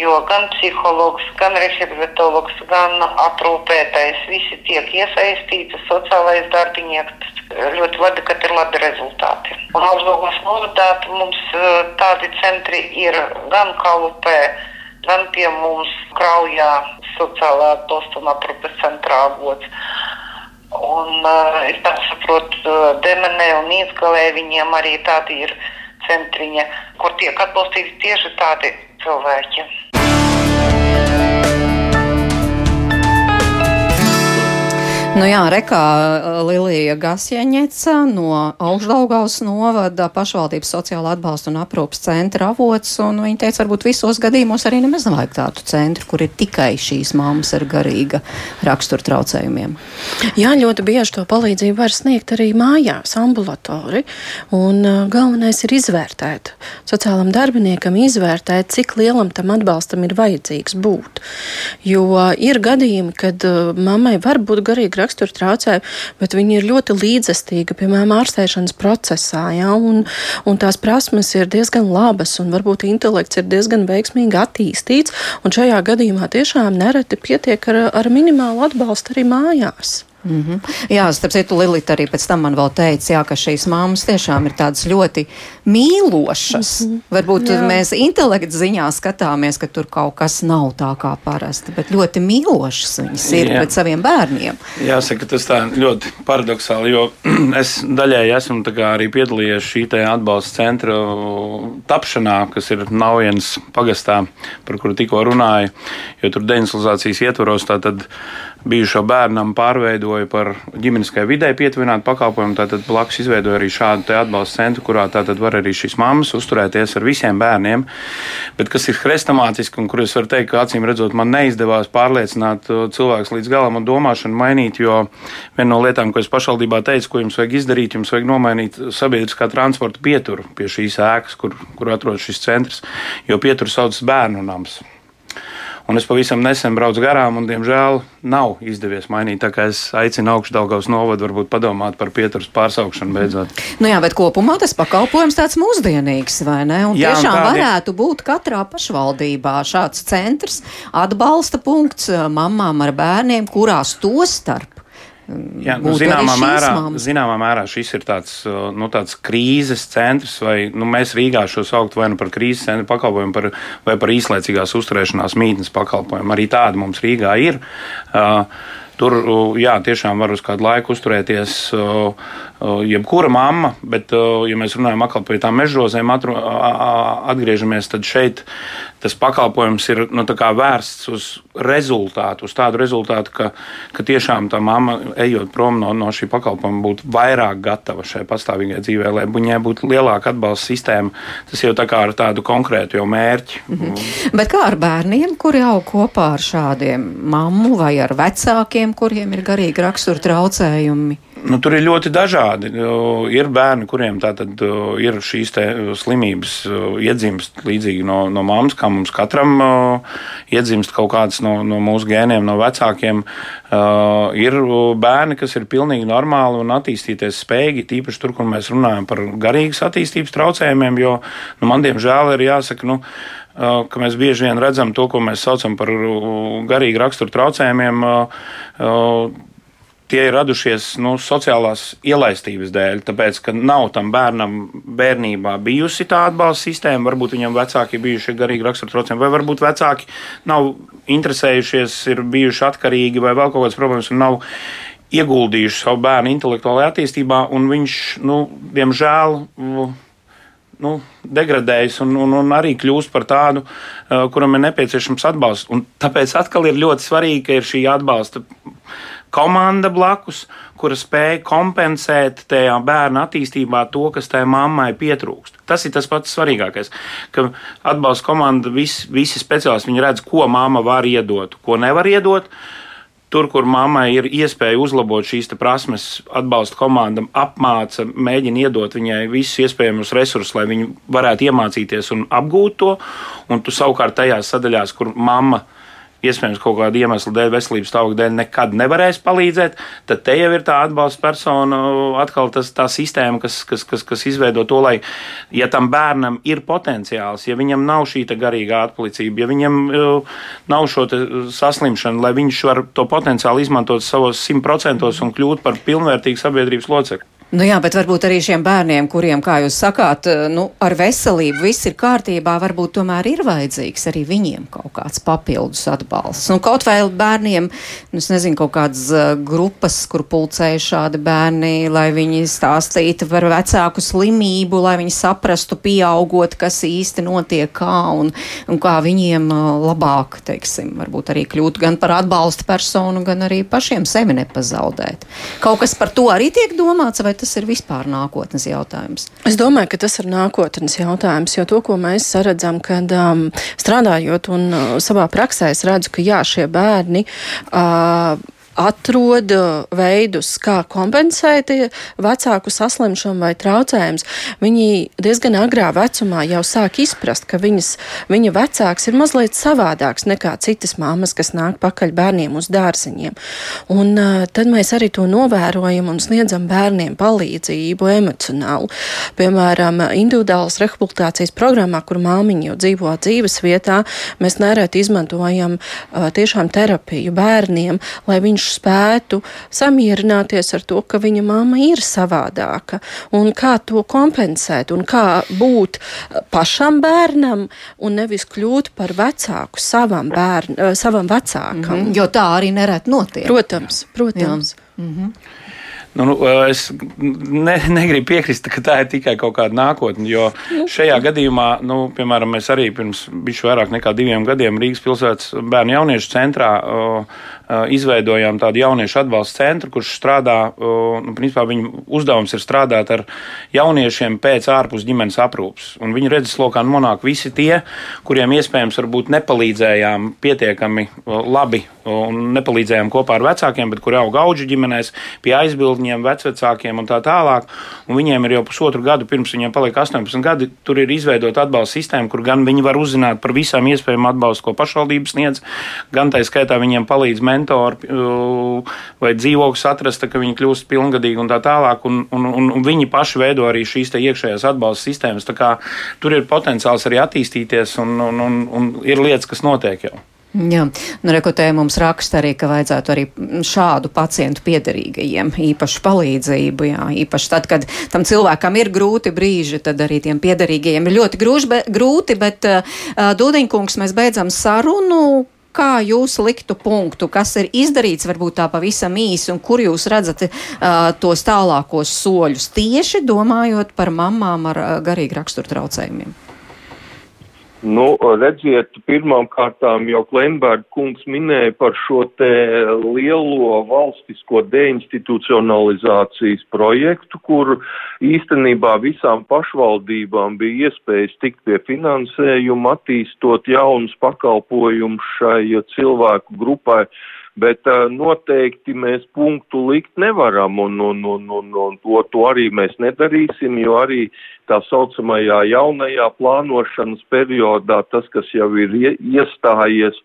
jo gan psihologs, gan rehabilitologs, gan aprūpētājs visi tiek iesaistīti, sociālais darbinieks. Ļoti labi, ka ir labi rezultāti. Un Augsburgas novadā mums eh, tādi centri ir gan Kalupē, gan pie mums Kraujā sociālā atbalsta un aprūpes centrā avots. Un uh, es tā saprotu, Demenē un Īsgalē viņiem arī tādi ir centriņa, kur tiek atbalstīti tieši tādi cilvēki. Nu jā, rekā uh, Lilija Gasieņeca no Augšdaugavas novada pašvaldības sociāla atbalsta un aprūpas centra avots, un viņa teica, varbūt visos gadījumos arī nemaz nevajag tādu centru, kur ir tikai šīs mammas ar garīga rakstura traucējumiem. Jā, ļoti bieži to palīdzību var sniegt arī mājās, ambulatori, un uh, galvenais ir izvērtēt. Sociālam darbiniekam izvērtēt, cik lielam tam atbalstam ir vajadzīgs būt. Jo ir gadījumi, kad uh, mammai var būt garīga rakstura traucējumi, bet viņi ir ļoti līdzestīga, piemēram, ārstēšanas procesā, ja, un, un tās prasmes ir diezgan labas, un varbūt intelekts ir diezgan veiksmīgi attīstīts, un šajā gadījumā tiešām nereti pietiek ar, ar minimālu atbalstu arī mājās. Mm -hmm. Jā, starp citu, Lilita arī pēc tam man vēl teica, jā, ka šīs mammas tiešām ir tādas ļoti mīlošas. Mm -hmm. Varbūt jā. mēs intelektu ziņā skatāmies, ka tur kaut kas nav tā kā parasti, bet ļoti mīlošas viņas ir jā. pret saviem bērniem. Jāsaka, tas tā ļoti paradoxāli, jo es daļēji esmu arī piedalījies šī atbalsta centra tapšanā, kas ir Naujienas pagastā, par kuru tikko runāju, jo tur deinsulācijas ietvaros tātad bijušo bērnam pārveidoja par ģimeniskai vidē pietuvinātu pakalpojumu. Tātad blakus izveidoja arī šādu atbalsta centru, kurā tātad var arī šīs mammas uzturēties ar visiem bērniem. Bet kas ir hrestomātiski un kur es varu teikt, ka acīm redzot, man neizdevās pārliecināt cilvēkus līdz galam un domāšanu mainīt, jo viena no lietām, ko es pašvaldībā teicu, ko jums vajag izdarīt, jums vajag nomainīt sabiedriskā transporta pieturu pie šīs ēkas, kur, kur atrodas šis centrs, jo pieturu sauc bērnu nams. Un es pavisam nesen braucu garām, un, diemžēl, nav izdevies mainīt. Tā kā es aicinu augšdaļgavas novadu, varbūt padomāt par pieturas pārsaukšanu beidzot. Nu jā, bet kopumā tas pakalpojums tāds mūsdienīgs, vai ne? Un jā, tiešām un tādi... varētu būt katrā pašvaldībā šāds centrs, atbalsta punkts mamām ar bērniem, kurās to starp Jā, nu, zināmā, mērā, mammas. zināmā mērā šis ir tāds, nu, tāds krīzes centrs, vai nu, mēs Rīgā šo saukt vai nu par krīzes centra pakalpojumu, par, vai par īslaicīgās uzturēšanās mītnes pakalpojumu. Arī tāda mums Rīgā ir. Uh, Tur jā, tiešām var uz kādu laiku uzturēties jebkura mamma, bet, ja mēs runājam par tām mežrozēm, atgriežamies, tad šeit tas pakalpojums ir nu, vērsts uz rezultātu, uz tādu rezultātu, ka, ka tiešām tā mamma, ejot prom no, no šī pakalpojuma, būtu vairāk gatava šai pastāvīgajai dzīvē, lai viņai būtu lielāka atbalsta sistēma. Tas jau tā kā ar tādu konkrētu mērķi. Mm -hmm. Bet kā ar bērniem, kuri aug kopā ar šādiem mammu vai ar vecākiem, kuriem ir garīgi rakstura traucējumi? Nu, tur ir ļoti dažādi. Ir bērni, kuriem tātad ir šīs slimības iedzimst līdzīgi no, no mammas, kā mums katram iedzimst kaut kādas no, no mūsu gēniem, no vecākiem. Ir bērni, kas ir pilnīgi normāli un attīstīties spējīgi, tīpaši tur, kur mēs runājam par garīgas attīstības traucējumiem, jo nu, man diemžēl ir jāsaka, nu, ka mēs bieži vien redzam to, ko mēs saucam par garīgu raksturu traucējumiem tie ir radušies nu, sociālās ielaistības dēļ, tāpēc, ka nav tam bērnam bērnībā bijusi tā atbalsta sistēma, varbūt viņam vecāki ir bijuši garīgi raksturtrocēm, vai varbūt vecāki nav interesējušies, ir bijuši atkarīgi vai vēl kaut kādas problēmas un nav ieguldījuši savu bērnu intelektuālajā attīstībā, un viņš, nu, diemžēl, nu, degradējas un, un, un arī kļūst par tādu, uh, kuram ir nepieciešams atbalsts. Un tāpēc atkal ir ļoti svarīgi, ka ir šī atbalsta komanda blakus, kura spēj kompensēt tajā bērna attīstībā to, kas tajā mammai pietrūkst. Tas ir tas pats svarīgākais. Ka atbalsta komanda, vis, visi speciālisti, viņi redz, ko mamma var iedot, ko nevar iedot. Tur, kur mammai ir iespēja uzlabot šīs prasmes, atbalsta komanda apmāca, mēģina iedot viņai visus iespējamos resursus, lai viņa varētu iemācīties un apgūt to. Un tu savukārt tajās sadaļās, kur mamma ir iespējams kaut kāda iemesla dēļ, veselības stāvokļa dēļ nekad nevarēs palīdzēt, tad te jau ir tā atbalsta persona, atkal tas, tā sistēma, kas, kas, kas, kas izveido to, lai, ja tam bērnam ir potenciāls, ja viņam nav šī garīgā atpalicība, ja viņam nav šo saslimšanu, lai viņš var to potenciālu izmantot savos simtprocentos un kļūt par pilnvērtīgu sabiedrības locekli. Nu jā, bet varbūt arī šiem bērniem, kuriem, kā jūs sakāt, eh, nu, ar veselību viss ir kārtībā, varbūt tomēr ir vajadzīgs arī viņiem kaut kāds papildus atbalsts. Nu, kaut vai bērniem, nu, nezinu, kaut kādas uh, grupas, kur pulcēja šādi bērni, lai viņi stāstītu par vecāku slimību, lai viņi saprastu, pieaugot, kas īsti notiek, kā un, un kā viņiem uh, labāk, teiksim, varbūt arī kļūt gan par atbalsta personu, gan arī pašiem sevi nepazaudēt. Kaut kas par to arī tiek domāts, vai tas ir vispār nākotnes jautājums? Es domāju, ka tas ir nākotnes jautājums, jo to, ko mēs redzam, kad um, strādājot un uh, savā praksē, es redzu, ka jā, šie bērni. Uh, atrod uh, veidus, kā kompensēt vecāku saslimšanu vai traucējumus. Viņi diezgan agrā vecumā jau sāk izprast, ka viņas, viņa vecāks ir mazliet savādāks nekā citas mammas, kas nāk pakaļ bērniem uz dārziņiem. Un uh, tad mēs arī to novērojam un sniedzam bērniem palīdzību emocionālu. Piemēram, individuālas rehabilitācijas programmā, kur māmiņa jau dzīvo dzīves vietā, mēs nereti izmantojam uh, tiešām terapiju bērniem, lai viņš spētu samierināties ar to, ka viņa mamma ir savādāka, un kā to kompensēt, un kā būt pašam bērnam, un nevis kļūt par vecāku savam, bērn, eh, savam vecākam. Mm -hmm, jo tā arī nereti notiek. Protams, protams. Jā. Mm -hmm. Nu, nu, es ne, negribu piekrist, ka tā ir tikai kaut kāda nākotne. Jo nu. šajā gadījumā, nu, piemēram, mēs arī pirms bijuši vairāk nekā diviem gadiem Rīgas pilsētas bērnu jauniešu centrā izveidojām tādu jauniešu atbalsta centru, kurš strādā, nu, principā viņa uzdevums ir strādāt ar jauniešiem pēc ārpus ģimenes aprūpas. Un viņu redzeslokā nonāk visi tie, kuriem iespējams varbūt nepalīdzējām pietiekami labi un nepalīdzējām kopā ar vecākiem, bet kuri aug auģu ģimenēs, pie aizbildņiem, vecvecākiem un tā tālāk. Un viņiem ir jau pusotru gadu, pirms viņiem paliek 18 gadi, tur ir izveidota atbalsta sistēma, kur gan viņi var uzzināt par visām iespējamām atbalstu, ko pašvaldības sniedz, gan tā skaitā viņiem palīdz mentori mentori vai dzīvoklis atrast, ka viņi kļūst pilngadīgi un tā tālāk. Un, un, un, un viņi paši veido arī šīs iekšējās atbalsta sistēmas. Tur ir potenciāls arī attīstīties un, un, un, un ir lietas, kas notiek jau. Jā, nu, rekotē mums raksta arī, ka vajadzētu arī šādu pacientu piederīgajiem īpašu palīdzību, jā, īpaši tad, kad tam cilvēkam ir grūti brīži, tad arī tiem piederīgajiem ir ļoti grūži, be, grūti, bet uh, Dūdiņkungs, mēs beidzam sarunu. Kā jūs liktu punktu, kas ir izdarīts, varbūt tā pavisam īsi, un kur jūs redzat uh, tos tālākos soļus, tieši domājot par mamām ar uh, garīgu raksturu traucējumiem? Nu, redziet, pirmām kārtām jau Klemberga kungs minēja par šo te lielo valstisko deinstitucionalizācijas projektu, kur īstenībā visām pašvaldībām bija iespējas tikt pie finansējuma, attīstot jaunus pakalpojumus šai cilvēku grupai bet uh, noteikti mēs punktu likt nevaram, un, un, un, un, un to, to arī mēs nedarīsim, jo arī tā saucamajā jaunajā plānošanas periodā tas, kas jau ir iestājies,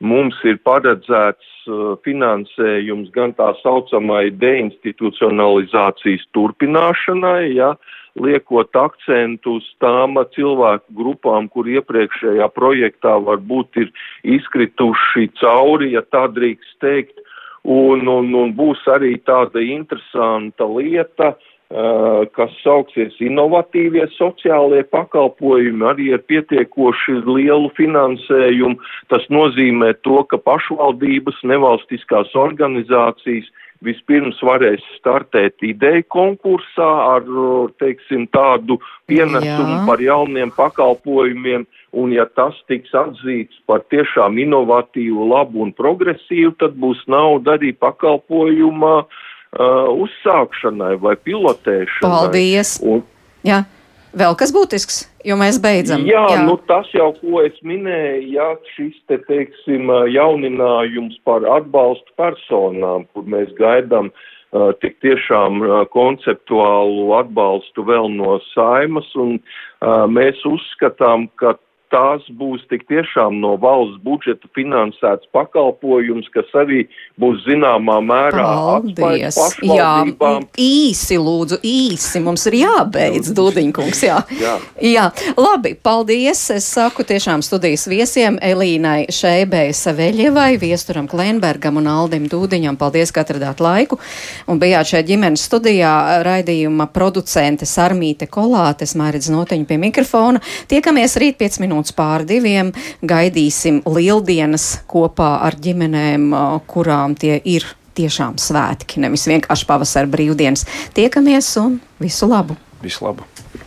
mums ir paredzēts uh, finansējums gan tā saucamai deinstitucionalizācijas turpināšanai, ja, liekot akcentu uz tām cilvēku grupām, kur iepriekšējā projektā varbūt ir izkrituši cauri, ja tā drīkst teikt, un, un, un būs arī tāda interesanta lieta, uh, kas sauksies inovatīvie sociālie pakalpojumi, arī ar pietiekoši lielu finansējumu. Tas nozīmē to, ka pašvaldības, nevalstiskās organizācijas vispirms varēs startēt ideju konkursā ar, teiksim, tādu pienesumu Jā. par jauniem pakalpojumiem, un ja tas tiks atzīts par tiešām inovatīvu, labu un progresīvu, tad būs nauda arī pakalpojuma uh, uzsākšanai vai pilotēšanai. Paldies! Un, Jā. Vēl kas būtisks, jo mēs beidzam. Jā, jā. Nu, tas jau, ko es minēju, jā, šis te, teiksim, jauninājums par atbalstu personām, kur mēs gaidām uh, tik tiešām uh, konceptuālu atbalstu vēl no saimas, un uh, mēs uzskatām, ka tās būs tik tiešām no valsts budžeta finansēts pakalpojums, kas arī būs zināmā mērā Paldies! Jā, īsi lūdzu, īsi mums ir jābeidz, Dudiņkungs, jā. jā. jā. Labi, paldies! Es saku tiešām studijas viesiem Elīnai Šeibei Saveļievai, Viesturam Klenbergam un Aldim Dūdiņam. Paldies, ka atradāt laiku un bijāt šeit ģimenes studijā raidījuma producente Sarmīte Kolātes, Mairidz Noteņu pie mikrofona. Tiekamies rīt 5 minūtes minūtes pār diviem. Gaidīsim lieldienas kopā ar ģimenēm, kurām tie ir tiešām svētki, nevis vienkārši pavasara brīvdienas. Tiekamies un visu labu! Visu labu!